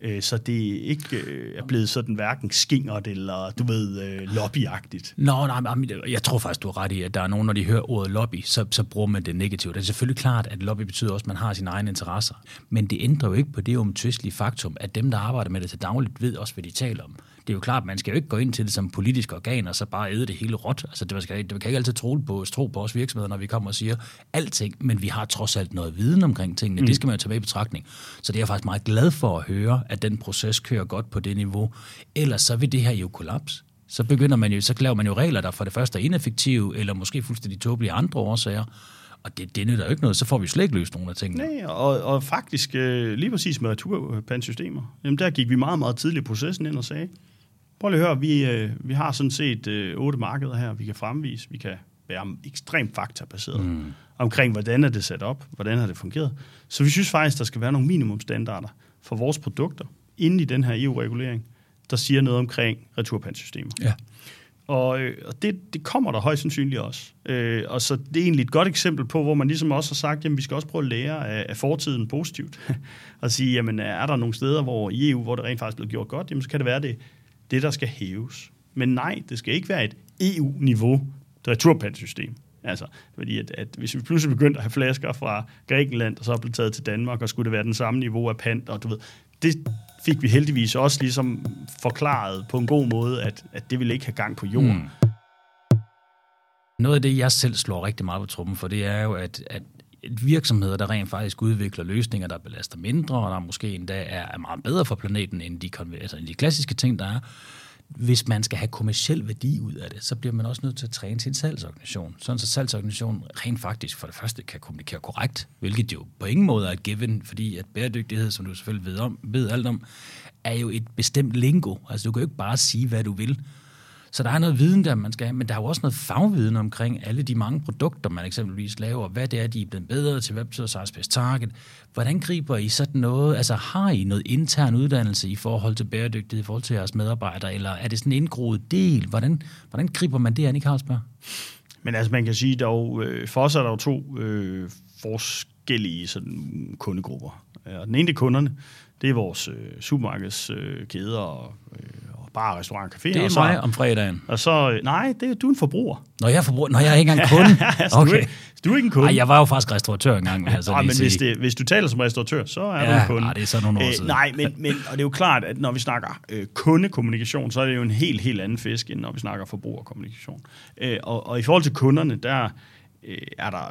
øh, så det ikke øh, er blevet sådan hverken skingert eller, du ved, øh, lobbyagtigt. Nå, nej, øh, jeg tror faktisk, du har ret i, at der er nogen, når de hører ordet lobby, så, så bruger man det negativt. Det er selvfølgelig klart, at lobby betyder også, at man har sine egne interesser. Men det ændrer jo ikke på det omtvistelige faktum, at dem, der arbejder med det til dagligt, ved også, hvad de taler om det er jo klart, man skal jo ikke gå ind til det som politisk organ, og så bare æde det hele råt. Altså, det, skal, det kan ikke altid tro på, tro på os virksomheder, når vi kommer og siger alting, men vi har trods alt noget viden omkring tingene. Mm. Det skal man jo tage med i betragtning. Så det er jeg faktisk meget glad for at høre, at den proces kører godt på det niveau. Ellers så vil det her jo kollaps. Så begynder man jo, så laver man jo regler, der for det første er ineffektive, eller måske fuldstændig tåbelige andre årsager. Og det, det nytter jo ikke noget, så får vi slet ikke løst nogle af tingene. Nej, og, og faktisk øh, lige præcis med returpandsystemer, jamen der gik vi meget, meget tidligt i processen ind og sagde, prøv lige at høre, vi, øh, vi har sådan set øh, otte markeder her, vi kan fremvise, vi kan være ekstremt faktabaseret mm. omkring, hvordan er det sat op, hvordan har det fungeret. Så vi synes faktisk, der skal være nogle minimumstandarder for vores produkter inden i den her EU-regulering, der siger noget omkring returpandsystemer. Ja. Og, øh, og det, det kommer der højst sandsynligt også. Øh, og så det er egentlig et godt eksempel på, hvor man ligesom også har sagt, jamen vi skal også prøve at lære af, af fortiden positivt. og sige, jamen er der nogle steder hvor i EU, hvor det rent faktisk er blevet gjort godt, jamen så kan det være det, det der skal hæves. Men nej, det skal ikke være et EU-niveau returpandsystem. Altså, fordi at, at hvis vi pludselig begyndte at have flasker fra Grækenland, og så blev taget til Danmark, og skulle det være den samme niveau af pant, og du ved, det fik vi heldigvis også ligesom forklaret på en god måde, at, at det ville ikke have gang på jorden. Mm. Noget af det, jeg selv slår rigtig meget på trummen for, det er jo, at, at virksomheder, der rent faktisk udvikler løsninger, der belaster mindre, og der måske endda er meget bedre for planeten end de, altså end de klassiske ting, der er, hvis man skal have kommersiel værdi ud af det, så bliver man også nødt til at træne sin salgsorganisation. Sådan så salgsorganisationen rent faktisk for det første kan kommunikere korrekt, hvilket jo på ingen måde er et given, fordi at bæredygtighed, som du selvfølgelig ved, om, ved alt om, er jo et bestemt lingo. Altså du kan jo ikke bare sige, hvad du vil. Så der er noget viden, der man skal have, men der er jo også noget fagviden omkring alle de mange produkter, man eksempelvis laver. Hvad det er, de er blevet bedre til, hvad betyder size target? Hvordan griber I sådan noget? Altså har I noget intern uddannelse i forhold til bæredygtighed, i forhold til jeres medarbejdere, eller er det sådan en indgroet del? Hvordan, hvordan griber man det an i Carlsberg? Men altså man kan sige, der øh, for os er der jo to øh, forskellige sådan, kundegrupper. Og den ene er kunderne, det er vores øh, supermarkedskæder og øh, bar, restaurant, café. Det er og så, mig om fredagen. Og så, nej, det er, du er en forbruger. Når jeg er forbruger? Når jeg er ikke engang kunde? altså, okay. du, er, du er ikke en kunde. Nej, jeg var jo faktisk restauratør engang. Altså, nej, men hvis, det, hvis du taler som restauratør, så er ja, du en kunde. Nej, det er så nogle år øh, siden. nej, men, men, og det er jo klart, at når vi snakker øh, kundekommunikation, så er det jo en helt, helt anden fisk, end når vi snakker forbrugerkommunikation. Øh, og, og i forhold til kunderne, der øh, er der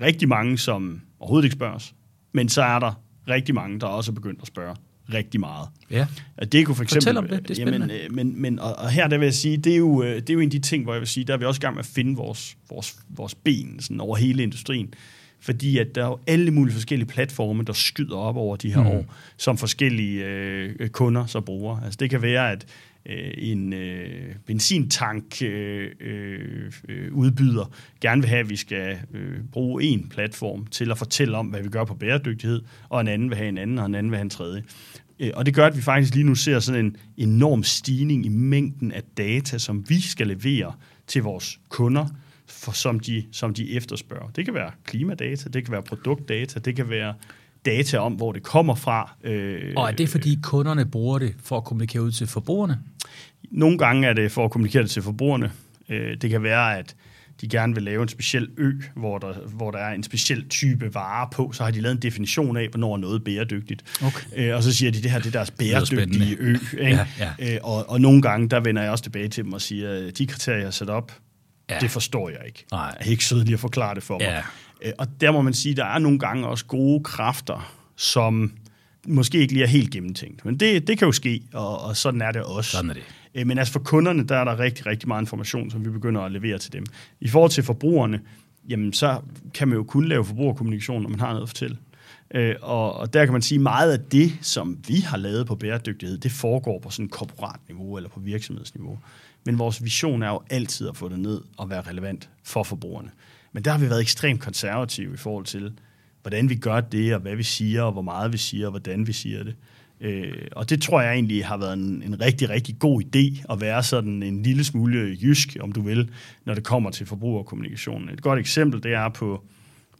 rigtig mange, som overhovedet ikke spørger os. Men så er der rigtig mange, der også er begyndt at spørge rigtig meget. Ja. Det kunne for eksempel, Fortæl om det, det er jamen, øh, men, men, og, og her der vil jeg sige, det er, jo, øh, det er jo en af de ting, hvor jeg vil sige, der er vi også i gang med at finde vores, vores, vores ben sådan over hele industrien. Fordi at der er jo alle mulige forskellige platforme, der skyder op over de her mm. år, som forskellige øh, kunder så bruger. Altså det kan være, at øh, en øh, benzintank øh, øh, øh, udbyder gerne vil have, at vi skal øh, bruge en platform til at fortælle om, hvad vi gør på bæredygtighed, og en anden vil have en anden, og en anden vil have en tredje. Øh, og det gør, at vi faktisk lige nu ser sådan en enorm stigning i mængden af data, som vi skal levere til vores kunder, for, som, de, som de efterspørger. Det kan være klimadata, det kan være produktdata, det kan være data om, hvor det kommer fra. Øh, og er det, fordi kunderne bruger det for at kommunikere ud til forbrugerne? Nogle gange er det for at kommunikere det til forbrugerne. Øh, det kan være, at de gerne vil lave en speciel ø, hvor der, hvor der er en speciel type varer på, så har de lavet en definition af, hvornår noget er bæredygtigt. Okay. Øh, og så siger de, det her det er deres bæredygtige ø. Ikke? Ja, ja. Øh, og, og nogle gange, der vender jeg også tilbage til dem og siger, de kriterier, jeg har sat op, ja. det forstår jeg ikke. Nej. Jeg er ikke sød lige at forklare det for mig. Ja. Øh, og der må man sige, der er nogle gange også gode kræfter, som måske ikke lige er helt gennemtænkt. Men det, det kan jo ske, og, og sådan er det også. Sådan er det. Øh, men altså for kunderne, der er der rigtig, rigtig meget information, som vi begynder at levere til dem. I forhold til forbrugerne, jamen så kan man jo kun lave forbrugerkommunikation, når man har noget at fortælle. Øh, og, og der kan man sige, at meget af det, som vi har lavet på bæredygtighed, det foregår på sådan et korporat niveau eller på virksomhedsniveau. Men vores vision er jo altid at få det ned og være relevant for forbrugerne. Men der har vi været ekstremt konservative i forhold til, hvordan vi gør det, og hvad vi siger, og hvor meget vi siger, og hvordan vi siger det. Øh, og det tror jeg egentlig har været en, en rigtig, rigtig god idé at være sådan en lille smule jysk, om du vil, når det kommer til forbrugerkommunikationen. Et godt eksempel, det er på,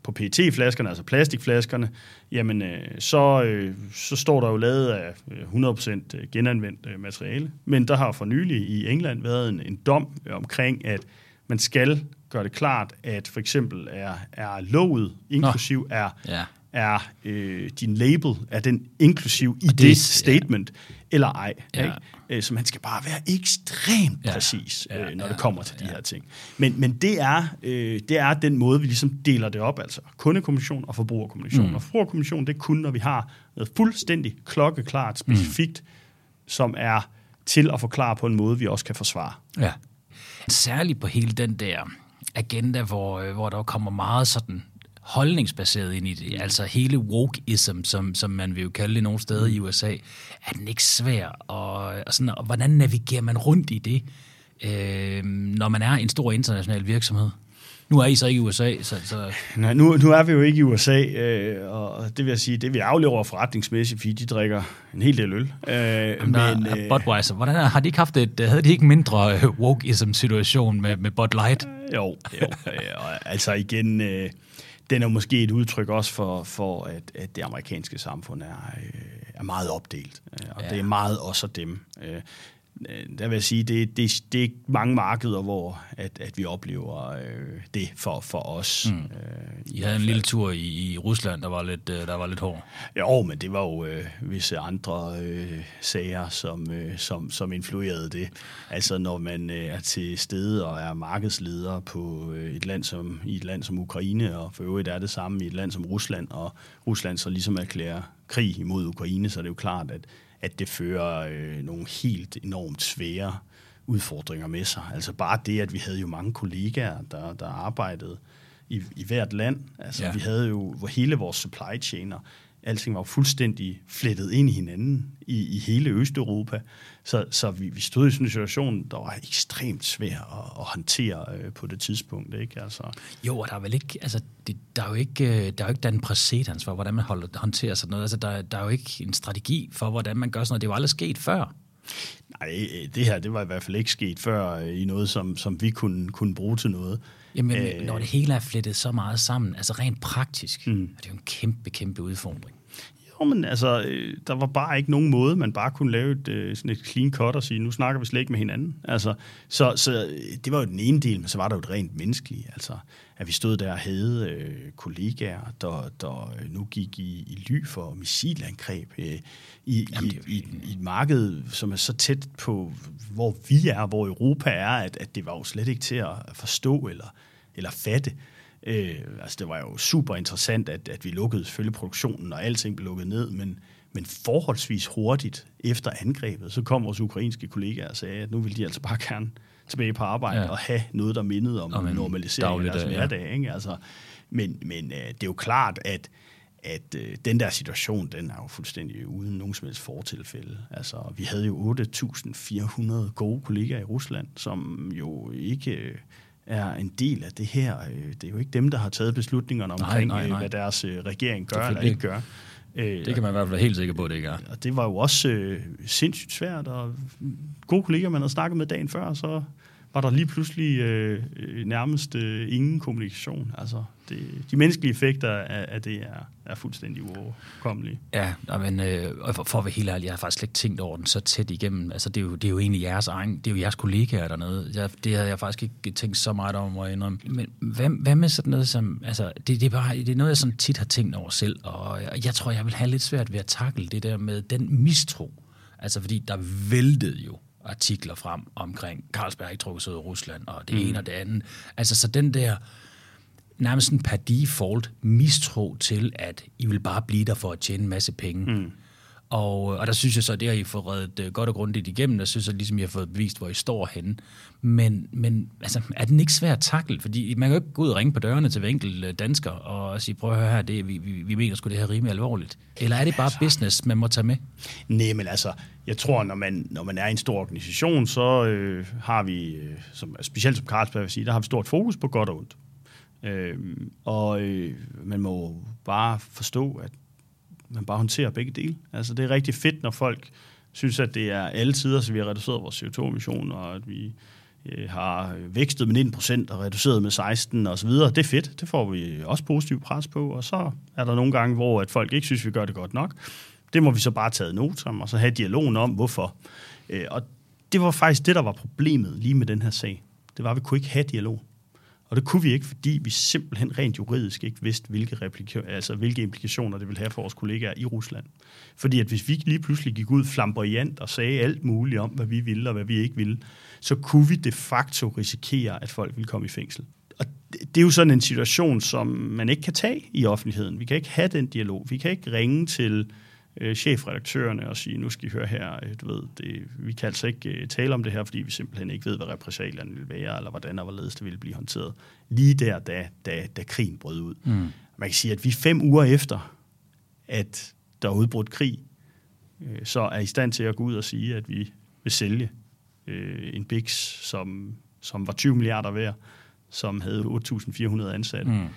på PET-flaskerne, altså plastikflaskerne, jamen øh, så, øh, så står der jo lavet af øh, 100% øh, genanvendt øh, materiale. Men der har for nylig i England været en, en dom øh, omkring, at man skal gøre det klart, at for eksempel er, er lovet, inklusiv er, ja. er øh, din label, er den inklusiv i det, det statement, eller ej. Ja. Ikke? Øh, Så man skal bare være ekstremt Ja. præcis, Ja, øh, når ja, det kommer til de her ting. Men, men det, er, øh, det er den måde, vi ligesom deler det op, altså kundekommunikation og forbrugerkommunikation. Mm. Og forbrugerkommunikation, det er kun, når vi har noget fuldstændig klokkeklart, specifikt, mm. som er til at forklare på en måde, vi også kan forsvare. Ja. Særligt på hele den der agenda, hvor, øh, hvor der kommer meget sådan holdningsbaseret ind i det. Altså hele wokeism, som, som man vil jo kalde det nogle steder i USA, er den ikke svær? Og, og, sådan, og hvordan navigerer man rundt i det, øh, når man er en stor international virksomhed? Nu er I så ikke i USA, så... så Nej, nu, nu er vi jo ikke i USA, øh, og det vil jeg sige, det vi aflever forretningsmæssigt, fordi de drikker en hel del øl. Øh, men, men, øh, Budweiser, hvordan er, har de ikke haft et, havde de ikke mindre øh, wokeism-situation med, med Bud Light? Jo, jo øh, altså igen, øh, den er måske et udtryk også for, for at, at det amerikanske samfund er, øh, er meget opdelt, øh, og Ja. det er meget os og dem. Øh, der vil jeg sige, det, det, det er mange markeder, hvor at, at vi oplever øh, det for, for os. Mm. Øh, I havde en lille tur i, i Rusland, der var lidt, øh, der var lidt hård. Jo, men det var jo øh, visse andre øh, sager, som, øh, som, som influerede det. Altså når man øh, er til stede og er markedsleder på øh, et land som, i et land som Ukraine, og for øvrigt er det samme i et land som Rusland, og Rusland så ligesom erklærer krig imod Ukraine, så er det jo klart, at, at det fører øh, nogle helt enormt svære udfordringer med sig. Altså bare det, at vi havde jo mange kollegaer, der, der arbejdede i, i hvert land. Altså Ja. vi havde jo hele vores supply chain, og alting var jo fuldstændig flettet ind i hinanden i, i hele Østeuropa. Så, så vi, vi stod i sådan en situation, der var ekstremt svær at, at håndtere øh, på det tidspunkt. Ikke? Altså, Jo, og der er vel ikke, altså, det, der er jo ikke, øh, der er jo ikke den præcedens for, hvordan man holder, håndterer sådan noget. Altså, der, der er jo ikke en strategi for, hvordan man gør sådan noget. Det er jo aldrig sket før. nej, øh, det her det var i hvert fald ikke sket før øh, i noget, som, som vi kunne, kunne bruge til noget. Jamen, Øh. når det hele er flettet så meget sammen, altså rent praktisk, mm. er det jo en kæmpe, kæmpe udfordring. Jo, men altså, øh, der var bare ikke nogen måde, man bare kunne lave et, øh, sådan et clean cut og sige, nu snakker vi slet ikke med hinanden. Altså, så, så øh, det var jo den ene del, men så var der jo et rent menneskeligt. Altså, at vi stod der og havde øh, kollegaer, der, der øh, nu gik i, i ly for missilangreb øh, i, Jamen, i, i, i et marked, som er så tæt på, hvor vi er, hvor Europa er, at, at det var jo slet ikke til at forstå eller, eller fatte. Øh, altså det var jo super interessant, at, at vi lukkede selvfølgelig produktionen, og alting blev lukket ned, men, men forholdsvis hurtigt efter angrebet, så kom vores ukrainske kollegaer og sagde, at nu ville de altså bare gerne tilbage på arbejde Ja. og have noget, der mindede om, Om en om normalisering af deres dagligdag, ja. hverdag. Ikke? Altså, men men øh, det er jo klart, at at øh, den der situation, den er jo fuldstændig uden nogen som helst fortilfælde. Altså, vi havde jo 8.400 gode kollegaer i Rusland, som jo ikke øh, er en del af det her. Øh, Det er jo ikke dem, der har taget beslutningerne omkring, nej, nej, nej. nej. hvad deres øh, regering gør eller ikke gør. Øh, Det kan man i hvert fald være helt sikker på, at det ikke er. og det var jo også øh, sindssygt svært, og gode kolleger, man havde snakket med dagen før, så var der lige pludselig øh, nærmest øh, ingen kommunikation. Altså, det, de menneskelige effekter af, af det er, er fuldstændig uoverkommelige. Ja, men øh, og for, for at være helt ærlig, jeg har faktisk slet ikke tænkt over den så tæt igennem. Altså, det er jo, det er jo egentlig jeres egen, det er jo jeres kollegaer dernede. Jeg, det havde jeg faktisk ikke tænkt så meget om, at indrømme. Men hvad, hvad med sådan noget som, altså, det, det, er bare, det er noget, jeg sådan tit har tænkt over selv, og jeg, jeg tror, jeg vil have lidt svært ved at takle det der med den mistro. Altså, fordi der væltede jo artikler frem omkring Carlsberg ikke trukket sig ud af Rusland, og det mm. ene og det andet. Altså, så den der, nærmest sådan per default mistro til, at I vil bare blive der for at tjene en masse penge. Mm. Og, og der synes jeg så, det har I fået reddet øh, godt og grundigt igennem. Der synes jeg ligesom, I har fået bevist, hvor I står henne. Men, men altså, er den ikke svær at takle? Fordi man kan jo ikke gå ud og ringe på dørene til hver enkelt øh, dansker og sige, prøv at høre her, det, vi, vi, vi mener sgu det her rimelig alvorligt. Eller er det bare business, man må tage med? Nej, men altså, jeg tror, når man, når man er i en stor organisation, så øh, har vi, øh, som, specielt som Carlsberg vil sige, der har vi stort fokus på godt og ondt. Øh, og øh, man må bare forstå, at man bare håndterer begge dele. Altså, det er rigtig fedt, når folk synes, at det er alle tider, så vi har reduceret vores CO2-emission, og at vi øh, har øh, vækstet med 19 procent og reduceret med 16 og så videre. Det er fedt. Det får vi også positiv pres på. Og så er der nogle gange, hvor at folk ikke synes, vi gør det godt nok. Det må vi så bare tage not om, og så have dialogen om, hvorfor. Øh, og det var faktisk det, der var problemet lige med den her sag. Det var, at vi kunne ikke have dialog. Og det kunne vi ikke, fordi vi simpelthen rent juridisk ikke vidste, hvilke, replika- altså, hvilke implikationer det ville have for vores kollegaer i Rusland. Fordi at hvis vi lige pludselig gik ud flamboyant og sagde alt muligt om, hvad vi ville og hvad vi ikke ville, så kunne vi de facto risikere, at folk ville komme i fængsel. Og det, er jo sådan en situation, som man ikke kan tage i offentligheden. Vi kan ikke have den dialog. Vi kan ikke ringe til øh, chefredaktørerne og sige, nu skal I høre her, øh, du ved, det, vi kan altså ikke øh, tale om det her, fordi vi simpelthen ikke ved, hvad repressalierne vil være, eller hvordan og hvorledes det vil blive håndteret. Lige der, da, da, da krigen brød ud. Mm. Man kan sige, at vi fem uger efter, at der er udbrudt krig, øh, så er i stand til at gå ud og sige, at vi vil sælge øh, en BIX, som, som var 20 milliarder værd, som havde 8.400 ansatte. Mm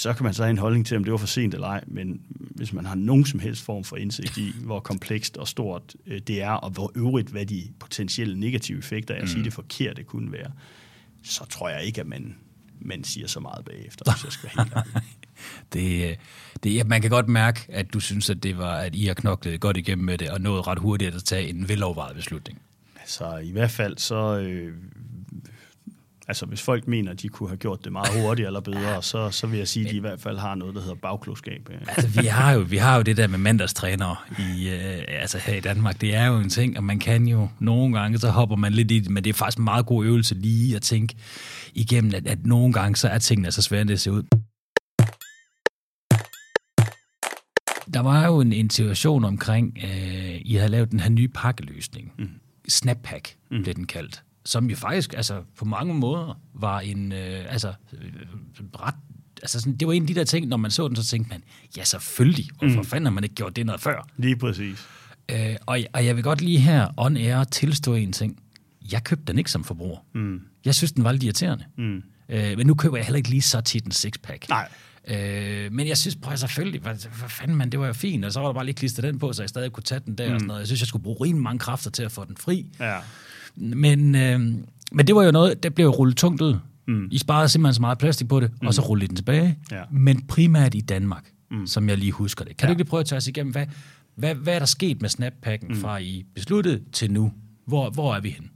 så kan man så have en holdning til, om det var for sent eller ej, men hvis man har nogen som helst form for indsigt i, hvor komplekst og stort øh, det er, og hvor øvrigt, hvad de potentielle negative effekter af at mm. sige det forkert det kunne være, så tror jeg ikke, at man, man siger så meget bagefter, hvis jeg skal være helt ærlig. det, det, ja, man kan godt mærke, at du synes, at det var, at I har knoklet godt igennem med det, og nået ret hurtigt at tage en velovervejet beslutning. Altså, i hvert fald så øh, Altså, hvis folk mener, at de kunne have gjort det meget hurtigere eller bedre, så, så vil jeg sige, at de i hvert fald har noget, der hedder bagklogskab. Altså, vi har jo, vi har jo det der med mandagstrænere i, øh, altså her i Danmark. Det er jo en ting, og man kan jo nogle gange, så hopper man lidt i det, men det er faktisk en meget god øvelse lige at tænke igennem, at, at nogle gange, så er tingene så svære, end det ser ud. Der var jo en, en situation omkring, øh, I havde lavet den her nye pakkeløsning. Mm. Snappack mm. blev den kaldt som jo faktisk altså, på mange måder var en øh, altså, øh, ret altså sådan, det var en af de der ting, når man så den, så tænkte man, ja selvfølgelig, og for mm. fanden har man ikke gjort det noget før? Lige præcis. Øh, og, og jeg vil godt lige her on air tilstå en ting. Jeg købte den ikke som forbruger. Mm. Jeg synes, den var lidt irriterende. Mm. Øh, men nu køber jeg heller ikke lige så tit en sixpack. Nej. Øh, men jeg synes, prøv selvfølgelig, hvad, hvad fanden man, det var jo fint, og så var der bare lige klistret den på, så jeg stadig kunne tage den der mm. og sådan noget. Jeg synes, jeg skulle bruge rimelig mange kræfter til at få den fri. Ja. Men, øh, men det var jo noget, der blev rullet tungt ud. Mm. I sparede simpelthen så meget plastik på det, mm. og så rullede den tilbage. Ja. Men primært i Danmark, mm. som jeg lige husker det. Kan ja. du ikke lige prøve at tage os igennem, hvad, hvad, hvad er der sket med Snappacken mm. fra I besluttede til nu? Hvor, hvor er vi hen?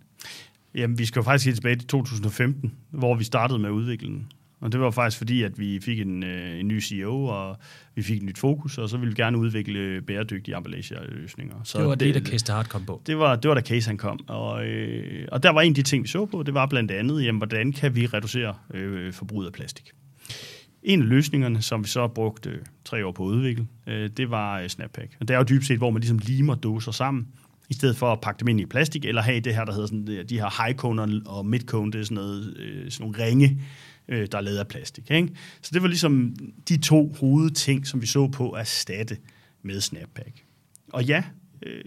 Jamen, vi skal jo faktisk helt tilbage til 2015, hvor vi startede med udviklingen. Og det var faktisk fordi, at vi fik en, øh, en ny CEO, og vi fik et nyt fokus, og så ville vi gerne udvikle bæredygtige emballageløsninger. Så det var det, det da Case Hart kom på? Det var, det var da Case han kom. Og, øh, og der var en af de ting, vi så på, det var blandt andet, jamen, hvordan kan vi reducere øh, forbruget af plastik. En af løsningerne, som vi så har brugt øh, tre år på at udvikle, øh, det var øh, Snappack. Og det er jo dybest set, hvor man ligesom limer doser sammen, i stedet for at pakke dem ind i plastik, eller have det her, der hedder sådan, de her high cone og mid cone, det er sådan, noget, øh, sådan nogle ringe, øh, der er lavet af plastik. Ikke? Så det var ligesom de to hovedting, som vi så på at erstatte med Snappack. Og ja, øh,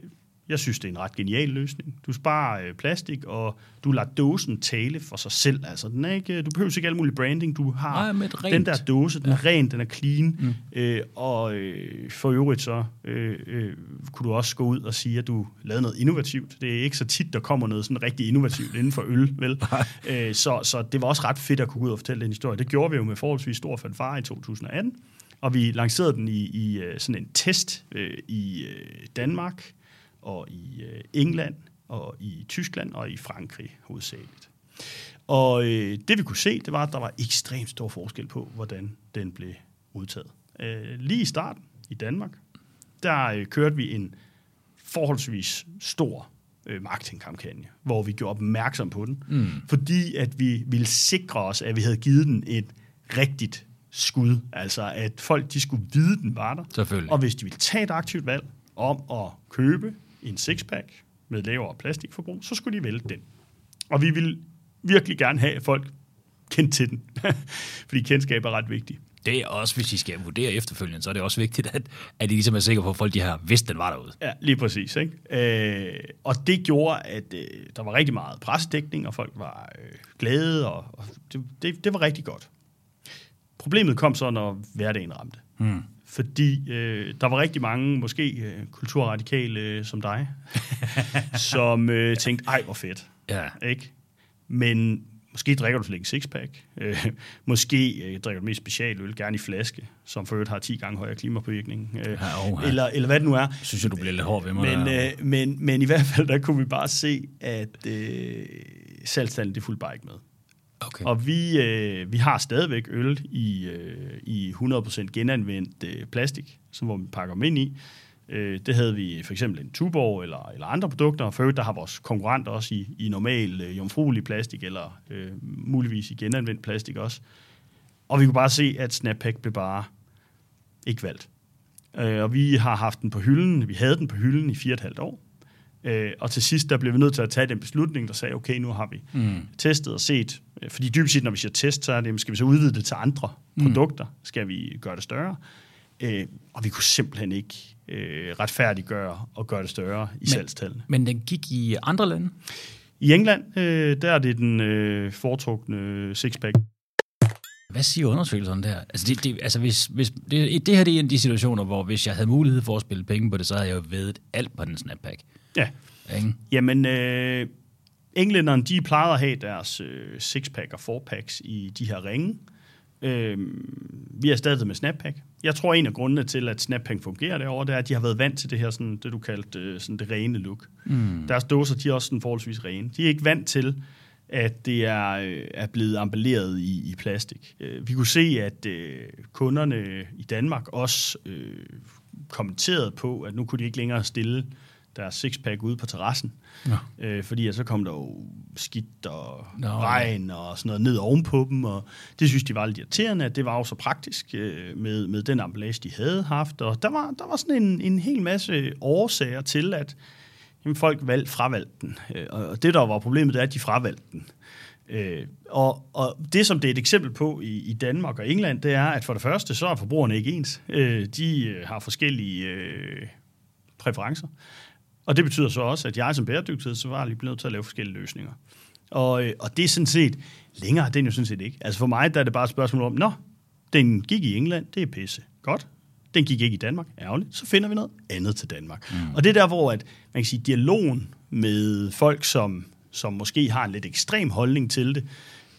jeg synes, det er en ret genial løsning. Du sparer øh, plastik, og du lader dåsen tale for sig selv. Altså, den er ikke, du behøver ikke alt mulig branding. Du har Nej, den der dåse, den er ja. ren, den er clean. Mm. Øh, og øh, for øvrigt så øh, øh, kunne du også gå ud og sige, at du lavede noget innovativt. Det er ikke så tit, der kommer noget sådan rigtig innovativt inden for øl, vel? øh, så, så det var også ret fedt at kunne gå ud og fortælle den historie. Det gjorde vi jo med forholdsvis stor fanfare i 2018. Og vi lancerede den i, i øh, sådan en test øh, i øh, Danmark, og i øh, England, og i Tyskland og i Frankrig hovedsageligt. Og øh, det vi kunne se, det var, at der var ekstremt stor forskel på, hvordan den blev udtaget. Øh, lige i starten i Danmark, der øh, kørte vi en forholdsvis stor øh, marketingkampagne, hvor vi gjorde opmærksom på den, mm. fordi at vi ville sikre os, at vi havde givet den et rigtigt skud. Altså, at folk de skulle vide, den var der. Selvfølgelig. Og hvis de ville tage et aktivt valg om at købe en sixpack med lavere plastikforbrug, så skulle de vælge den. Og vi vil virkelig gerne have, at folk kendte til den, fordi kendskab er ret vigtigt. Det er også, hvis I skal vurdere efterfølgende, så er det også vigtigt, at, at I ligesom er sikre på, at folk de har vidst, den var derude. Ja, lige præcis. Ikke? Øh, og det gjorde, at øh, der var rigtig meget pressedækning, og folk var øh, glade, og, og det, det, det var rigtig godt. Problemet kom så, når hverdagen ramte. Hmm fordi øh, der var rigtig mange, måske øh, kulturradikale øh, som dig, som øh, tænkte, ej, hvor fedt. Ja. Ikke? Men måske drikker du slet ikke sixpack. Øh, måske øh, drikker du mest specialøl, gerne i flaske, som for øvrigt har 10 gange højere klimapåvirkning. Øh, ja, oh, ja. eller, eller hvad det nu er. Synes jeg, du bliver lidt hård ved mig. Men, øh, men, men i hvert fald, der kunne vi bare se, at øh, salgstallet det fulgte bare ikke med. Okay. Og vi, øh, vi har stadigvæk øl i, øh, i 100% genanvendt øh, plastik, som hvor vi pakker dem ind i. Øh, det havde vi for eksempel en Tuborg eller, eller andre produkter, og for øvrigt der har vores konkurrenter også i, i normal øh, jomfruelig plastik, eller øh, muligvis i genanvendt plastik også. Og vi kunne bare se, at Snappack blev bare ikke valgt. Øh, og vi har haft den på hylden, vi havde den på hylden i fire og et halvt år. Øh, og til sidst, der blev vi nødt til at tage den beslutning, der sagde, okay, nu har vi mm. testet og set, øh, fordi dybest set, når vi siger test, så er det, skal vi så udvide det til andre mm. produkter? Skal vi gøre det større? Øh, og vi kunne simpelthen ikke øh, retfærdiggøre og gøre det større i Men- salgstallene. Men den gik i andre lande? I England, øh, der er det den øh, foretrukne sixpack. Hvad siger undersøgelserne der? Altså, det, det, altså hvis, hvis, det, det her det er en af de situationer, hvor hvis jeg havde mulighed for at spille penge på det, så havde jeg jo vedet alt på den snappack. Ja, Ikke? Jamen, øh, englænderne, de plejede at have deres øh, sixpack og fourpacks i de her ringe. Øh, vi har stadig med snappack. Jeg tror, en af grundene til, at snappack fungerer derovre, det er, at de har været vant til det her, sådan, det du kaldte øh, sådan det rene look. Mm. Deres dåser, de er også sådan forholdsvis rene. De er ikke vant til, at det er, øh, er blevet emballeret i, i plastik. Øh, vi kunne se, at øh, kunderne i Danmark også øh, kommenterede på, at nu kunne de ikke længere stille deres sixpack ude på terrassen. Nå. Øh, fordi så kom der jo skidt og ja. regn og sådan noget ned ovenpå dem, og det synes de var lidt irriterende, at det var jo så praktisk øh, med, med den emballage, de havde haft. Og der var, der var sådan en, en hel masse årsager til, at jamen, folk valg, fravalgte den. Øh, og det, der var problemet, det er, at de fravalgte den. Øh, og, og det, som det er et eksempel på i, i Danmark og England, det er, at for det første, så er forbrugerne ikke ens. Øh, de øh, har forskellige øh, præferencer. Og det betyder så også, at jeg som bæredygtighedsansvarlig bliver nødt til at lave forskellige løsninger. Og, øh, og det er sådan set, længere er den jo sådan set ikke. Altså for mig, der er det bare et spørgsmål om, nå, den gik i England, det er pisse. Godt. Den gik ikke i Danmark, ærgerligt. Så finder vi noget andet til Danmark. Mm. Og det er der, hvor at, man kan sige, dialogen med folk, som, som måske har en lidt ekstrem holdning til det,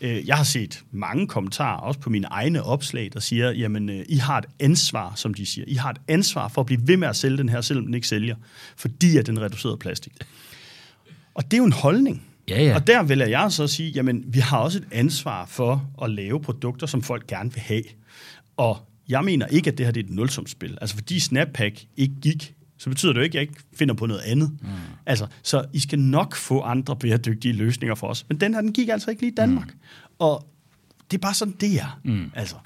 Øh, Jeg har set mange kommentarer, også på mine egne opslag, der siger, jamen, øh, I har et ansvar, som de siger. I har et ansvar for at blive ved med at sælge den her, selvom den ikke sælger, fordi at den reducerede plastik. Og det er jo en holdning. Ja, ja. Og der vil jeg så sige, jamen, vi har også et ansvar for at lave produkter, som folk gerne vil have. Og jeg mener ikke, at det her det er et nulsumsspil. Altså, fordi Snappack ikke gik, så betyder det jo ikke, at jeg ikke finder på noget andet. Mm. Altså, så I skal nok få andre bæredygtige løsninger for os. Men den her, den gik altså ikke lige i Danmark. Mm. Og det er bare sådan, det er. Mm. Altså,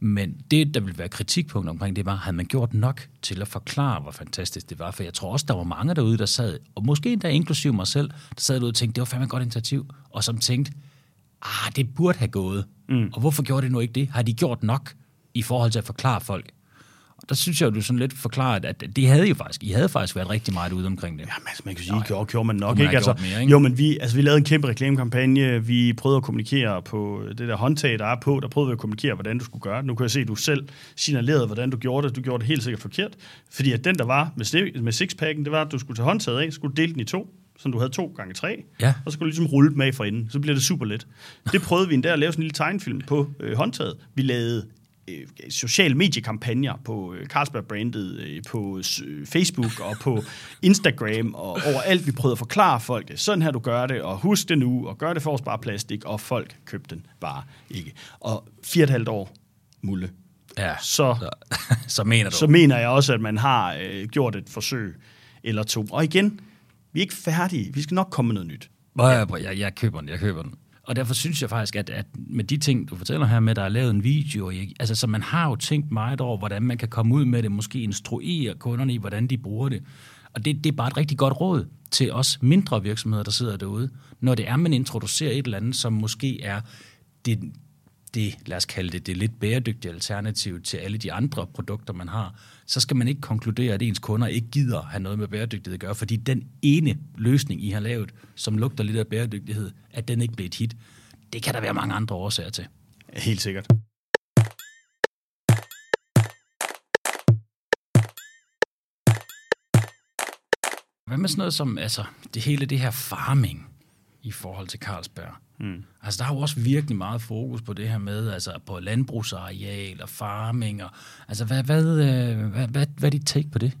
Men det, der ville være kritikpunkt omkring, det var, havde man gjort nok til at forklare, hvor fantastisk det var? For jeg tror også, der var mange derude, der sad, og måske endda inklusiv mig selv, der sad derude og tænkte, det var fandme et godt initiativ, og som tænkte, ah, det burde have gået. Mm. Og hvorfor gjorde det nu ikke det? Har de gjort nok i forhold til at forklare folk? Og der synes jeg, jo, du sådan lidt forklaret, at det havde jo faktisk, I havde faktisk været rigtig meget ude omkring det. Jamen, altså, man kan sige, gjorde, gjorde man nok, man ikke? Altså, mere, ikke? Jo, men vi, altså, vi lavede en kæmpe reklamekampagne. Vi prøvede at kommunikere på det der håndtag, der er på. Der prøvede vi at kommunikere, hvordan du skulle gøre det. Nu kan jeg se, at du selv signalerede, hvordan du gjorde det. Du gjorde det helt sikkert forkert. Fordi at den, der var med, med sixpacken, det var, at du skulle tage håndtaget af, skulle dele den i to, så du havde to gange tre, Ja. og så skulle du ligesom rulle dem af for enden. Så bliver det super let. Det prøvede vi endda at lave sådan en lille tegnefilm på øh, håndtaget. Vi lavede øh, sociale mediekampagner på øh, Carlsberg-brandet, øh, på øh, Facebook og på Instagram og overalt. Vi prøvede at forklare folk, det. sådan her du gør det, og husk det nu, og gør det for at spare plastik, og folk købte den bare ikke. Og fire og et halvt år, Mulle, Ja, så, så, så mener du. så mener jeg også, at man har øh, gjort et forsøg eller to. Og igen, vi er ikke færdige. Vi skal nok komme med noget nyt. Jeg, jeg, jeg køber den, jeg køber den. Og derfor synes jeg faktisk, at, at med de ting, du fortæller her med, der er lavet en video, ikke? altså, så man har jo tænkt meget over, hvordan man kan komme ud med det, måske instruere kunderne i, hvordan de bruger det. Og det, det er bare et rigtig godt råd til os mindre virksomheder, der sidder derude, når det er, man introducerer et eller andet, som måske er det, det, lad os kalde det, det lidt bæredygtige alternativ til alle de andre produkter, man har, så skal man ikke konkludere, at ens kunder ikke gider have noget med bæredygtighed at gøre, fordi den ene løsning, I har lavet, som lugter lidt af bæredygtighed, at den ikke blev et hit. Det kan der være mange andre årsager til. Helt sikkert. Hvad med sådan noget som altså, det hele det her farming i forhold til Carlsberg? Mm. Altså, der er jo også virkelig meget fokus på det her med, altså på landbrugsareal og farming. Og, altså, hvad, hvad, øh, hvad, hvad, hvad er dit take på det?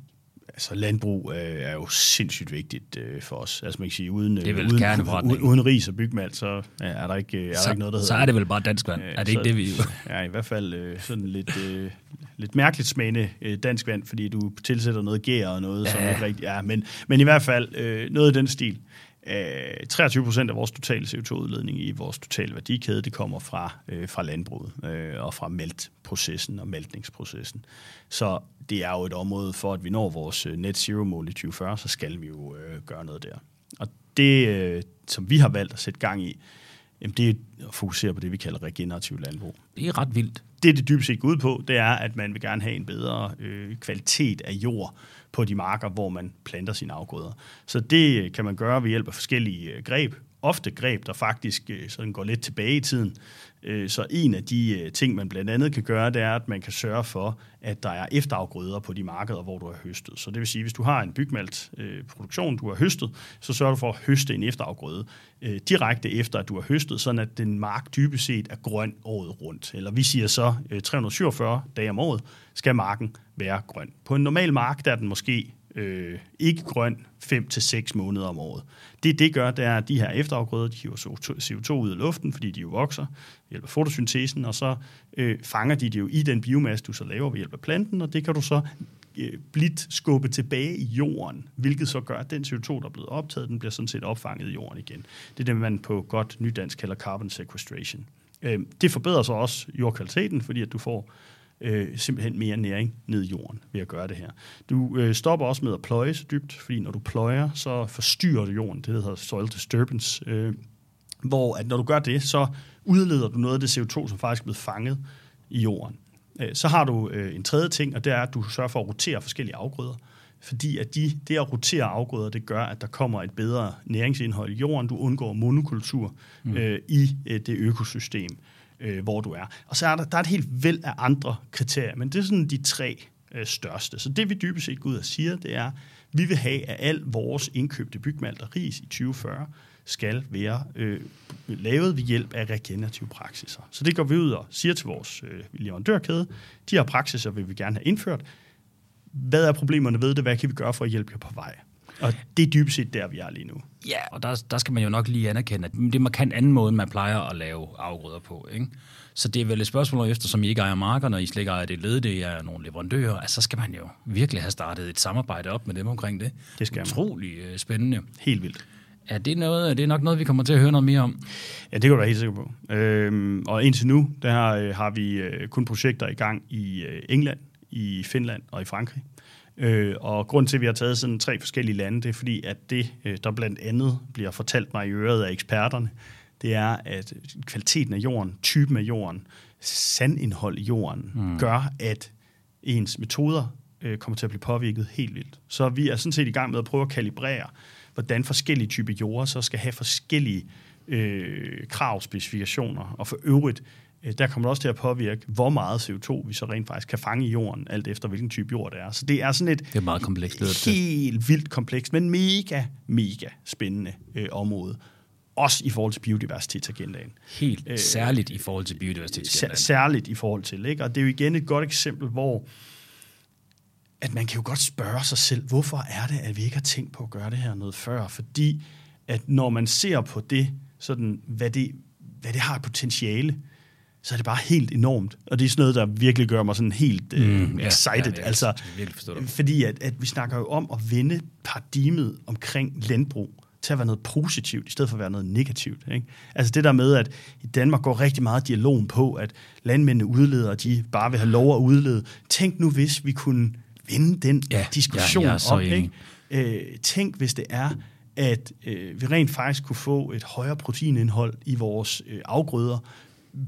Altså landbrug øh, er jo sindssygt vigtigt øh, for os. Altså man kan sige, uden, Det er vel uden, uden, uden ris og bygmalt, så ja, er der ikke, øh, er der så, ikke noget, der hedder... så er det vel bare dansk vand. Øh, er det så- ikke det, vi... Ja, i hvert fald øh, sådan lidt, øh, lidt mærkeligt smagende øh, dansk vand, fordi du tilsætter noget gær og noget, ja. som Ja. ikke rigtig er. Men, men i hvert fald øh, noget af den stil. Øh, 23 procent af vores totale CO2-udledning i vores totale værdikæde, det kommer fra, øh, fra landbruget øh, og fra meltprocessen og maltningsprocessen. Så det er jo et område for, at vi når vores øh, net zero-mål i 2040, så skal vi jo øh, gøre noget der. Og det, øh, som vi har valgt at sætte gang i, jamen det er at fokusere på det, vi kalder regenerativ landbrug Det er ret vildt. det, det dybest set går ud på, det er, at man vil gerne have en bedre øh, kvalitet af jord på de marker, hvor man planter sine afgrøder. Så det kan man gøre ved hjælp af forskellige øh, greb. Ofte greb, der faktisk øh, sådan går lidt tilbage i tiden. Øh, så en af de øh, ting, man blandt andet kan gøre, det er, at man kan sørge for, at der er efterafgrøder på de markeder, hvor du har høstet. Så det vil sige, hvis du har en bygmalt produktion, du har høstet, så sørger du for at høste en efterafgrøde direkte efter, at du har høstet, sådan at den mark dybest set er grøn året rundt. Eller vi siger så, 347 dage om året skal marken være grøn. På en normal mark, der er den måske øh, ikke grøn 5 til måneder om året. Det, det gør, det er, at de her efterafgrøder, de hiver CO2 ud af luften, fordi de jo vokser ved hjælp af fotosyntesen, og så øh, fanger de det jo i den biomasse, du så laver ved hjælp af planten, og det kan du så øh, blidt skubbe tilbage i jorden, hvilket så gør, at den CO2, der er blevet optaget, den bliver sådan set opfanget i jorden igen. Det er det, man på godt nydansk kalder carbon sequestration. Øh, det forbedrer så også jordkvaliteten, fordi at du får øh, simpelthen mere næring ned i jorden ved at gøre det her. Du øh, stopper også med at pløje så dybt, fordi når du pløjer, så forstyrrer du jorden. Det hedder soil disturbance. Øh, hvor at når du gør det, så udleder du noget af det CO2, som faktisk er blevet fanget i jorden. Øh, Så har du øh, en tredje ting, og det er, at du sørger for at rotere forskellige afgrøder. Fordi at de, det at rotere afgrøder, det gør, at der kommer et bedre næringsindhold i jorden. Du undgår monokultur mm. øh, i øh, det økosystem, øh, hvor du er. Og så er der, der er et helt væld af andre kriterier, men det er sådan de tre øh, største. Så det vi dybest set går ud og siger, det er, vi vil have, at al vores indkøbte bygmalt og ris i 2040 skal være øh, lavet ved hjælp af regenerative praksiser. Så det går vi ud og siger til vores øh, leverandørkæde, de her praksiser vil vi gerne have indført. Hvad er problemerne ved det? Hvad kan vi gøre for at hjælpe jer på vej? Og det er dybest set der, vi er lige nu. Ja, og der, der skal man jo nok lige anerkende, at det er markant anden måde, man plejer at lave afgrøder på. Ikke? Så det er vel et spørgsmål, efter som I ikke ejer markerne, og I slet ikke ejer det led, det er nogle leverandører, altså, så skal man jo virkelig have startet et samarbejde op med dem omkring det. Det skal man. Utrolig øh, spændende. Helt vildt. Er det, noget, det er nok noget, vi kommer til at høre noget mere om? Ja, det kan du være helt sikker på. Øhm, og indtil nu, der øh, har vi øh, kun projekter i gang i England, i Finland og i Frankrig. Øh, og grund til, at vi har taget sådan tre forskellige lande, det er fordi, at det, øh, der blandt andet bliver fortalt mig i øret af eksperterne, det er, at kvaliteten af jorden, typen af jorden, sandindhold i jorden, mm. gør, at ens metoder øh, kommer til at blive påvirket helt vildt. Så vi er sådan set i gang med at prøve at kalibrere, hvordan forskellige typer jorder så skal have forskellige øh, kravspecifikationer. Og for øvrigt, der kommer det også til at påvirke, hvor meget CO2 vi så rent faktisk kan fange i jorden, alt efter hvilken type jord det er. Så det er sådan et Det er meget komplekst, det helt vildt komplekst, men mega, mega spændende øh, område. Også i forhold til biodiversitetsagendaen. Helt Øh, særligt i forhold til Sær- biodiversitet. særligt i forhold til, ikke? Og det er jo igen et godt eksempel, hvor at man kan jo godt spørge sig selv, hvorfor er det, at vi ikke har tænkt på at gøre det her noget før? Fordi at når man ser på det, sådan, hvad, det hvad det har potentiale, så er det bare helt enormt. Og det er sådan noget, der virkelig gør mig sådan helt øh, Mm, ja, excited. ja, ja, altså, forstå dig. fordi at, at vi snakker jo om at vende paradigmet omkring landbrug til at være noget positivt, i stedet for at være noget negativt. Ikke? Altså det der med, at i Danmark går rigtig meget dialogen på, at landmændene udleder, og de bare vil have lov at udlede. Tænk nu, hvis vi kunne vende den Ja, diskussion ja, op. Ikke? Øh, tænk, hvis det er, at øh, vi rent faktisk kunne få et højere proteinindhold i vores øh, afgrøder,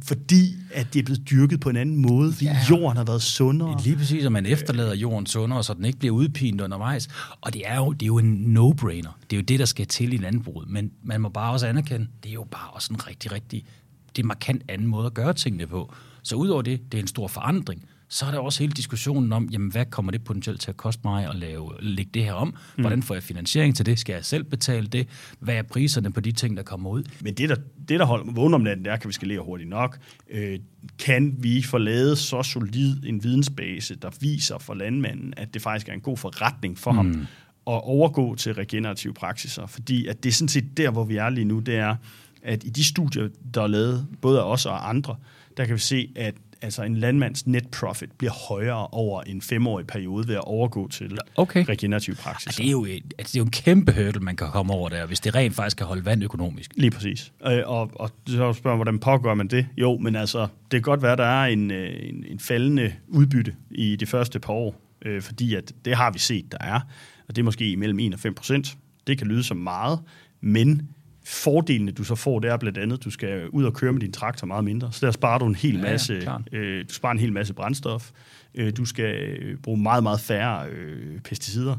fordi at det er blevet dyrket på en anden måde, fordi Ja. jorden har været sundere. Lige præcis, at man efterlader jorden sundere, så den ikke bliver udpint undervejs. Og det er jo, det er jo en no-brainer. Det er jo det, der skal til i landbruget. Men man må bare også anerkende, det er jo bare også en rigtig, rigtig, det er en markant anden måde at gøre tingene på. Så udover det, det er en stor forandring, så er der også hele diskussionen om, jamen, hvad kommer det potentielt til at koste mig at lave, lægge det her om? Hvordan får jeg finansiering til det? Skal jeg selv betale det? Hvad er priserne på de ting, der kommer ud? Men det, der, det, der holder vågen om natten, det er, kan vi skalere hurtigt nok. Øh, kan vi få lavet så solid en vidensbase, der viser for landmanden, at det faktisk er en god forretning for mm. ham, at overgå til regenerative praksiser? Fordi at det er sådan set der, hvor vi er lige nu, det er, at i de studier, der er lavet, både af os og andre, der kan vi se, at altså en landmands net profit bliver højere over en femårig periode ved at overgå til okay. regenerativ praksis. Det, er jo, altså, det er jo en kæmpe hurdle, man kan komme over der, hvis det rent faktisk kan holde vand økonomisk. Lige præcis. Øh, og, og så spørger hvordan pågår man det? Jo, men altså, det kan godt være, at der er en, øh, en, en faldende udbytte i de første par år, øh, fordi at det har vi set, der er, og det er måske mellem 1 og 5 procent. Det kan lyde som meget, men Fordelene, du så får, det er blandt andet, at du skal ud og køre med din traktor meget mindre. Så der sparer du en hel masse, ja, øh, du sparer en hel masse brændstof. Øh, du skal øh, bruge meget, meget færre øh, pesticider.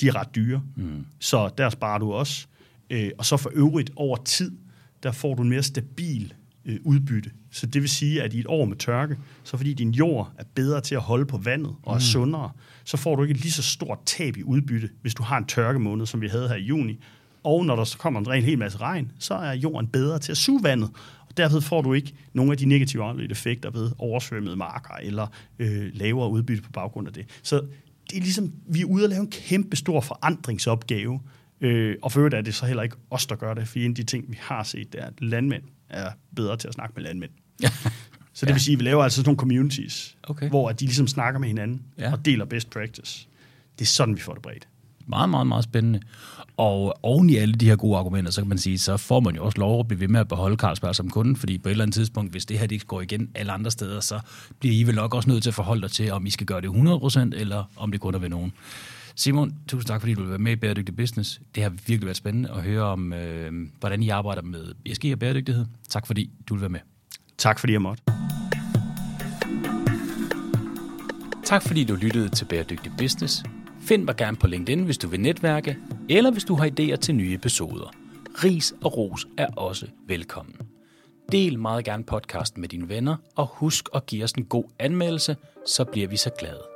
De er ret dyre, mm. så der sparer du også. Øh, og så for øvrigt over tid, der får du en mere stabil øh, udbytte. Så det vil sige, at i et år med tørke, så fordi din jord er bedre til at holde på vandet og er mm. sundere, så får du ikke lige så stort tab i udbytte, hvis du har en tørkemåned, som vi havde her i juni, og når der så kommer en hel masse regn, så er jorden bedre til at suge vandet. Og derved får du ikke nogle af de negative afledte effekter ved oversvømmede marker eller øh, lavere udbytte på baggrund af det. Så det er ligesom, vi er ude at lave en kæmpe stor forandringsopgave, øh, og for øvrigt er det så heller ikke os, der gør det, for en af de ting, vi har set, det er, at landmænd er bedre til at snakke med landmænd. Så det vil sige, at vi laver altså sådan nogle communities, okay. hvor de ligesom snakker med hinanden ja. og deler best practice. Det er sådan, vi får det bredt. Meget, meget, meget spændende. Og oven i alle de her gode argumenter, så kan man sige, så får man jo også lov at blive ved med at beholde Carlsberg som kunde, fordi på et eller andet tidspunkt, hvis det her ikke går igen alle andre steder, så bliver I vel nok også nødt til at forholde dig til, om I skal gøre det 100%, eller om det kun er ved nogen. Simon, tusind tak, fordi du vil være med i Bæredygtig Business. Det har virkelig været spændende at høre om, øh, hvordan I arbejder med ESG og bæredygtighed. Tak, fordi du vil være med. Tak, fordi jeg måtte. Tak, fordi du lyttede til Bæredygtig Business. Find mig gerne på LinkedIn, hvis du vil netværke, eller hvis du har idéer til nye episoder. Ris og ros er også velkommen. Del meget gerne podcasten med dine venner, og husk at give os en god anmeldelse, så bliver vi så glade.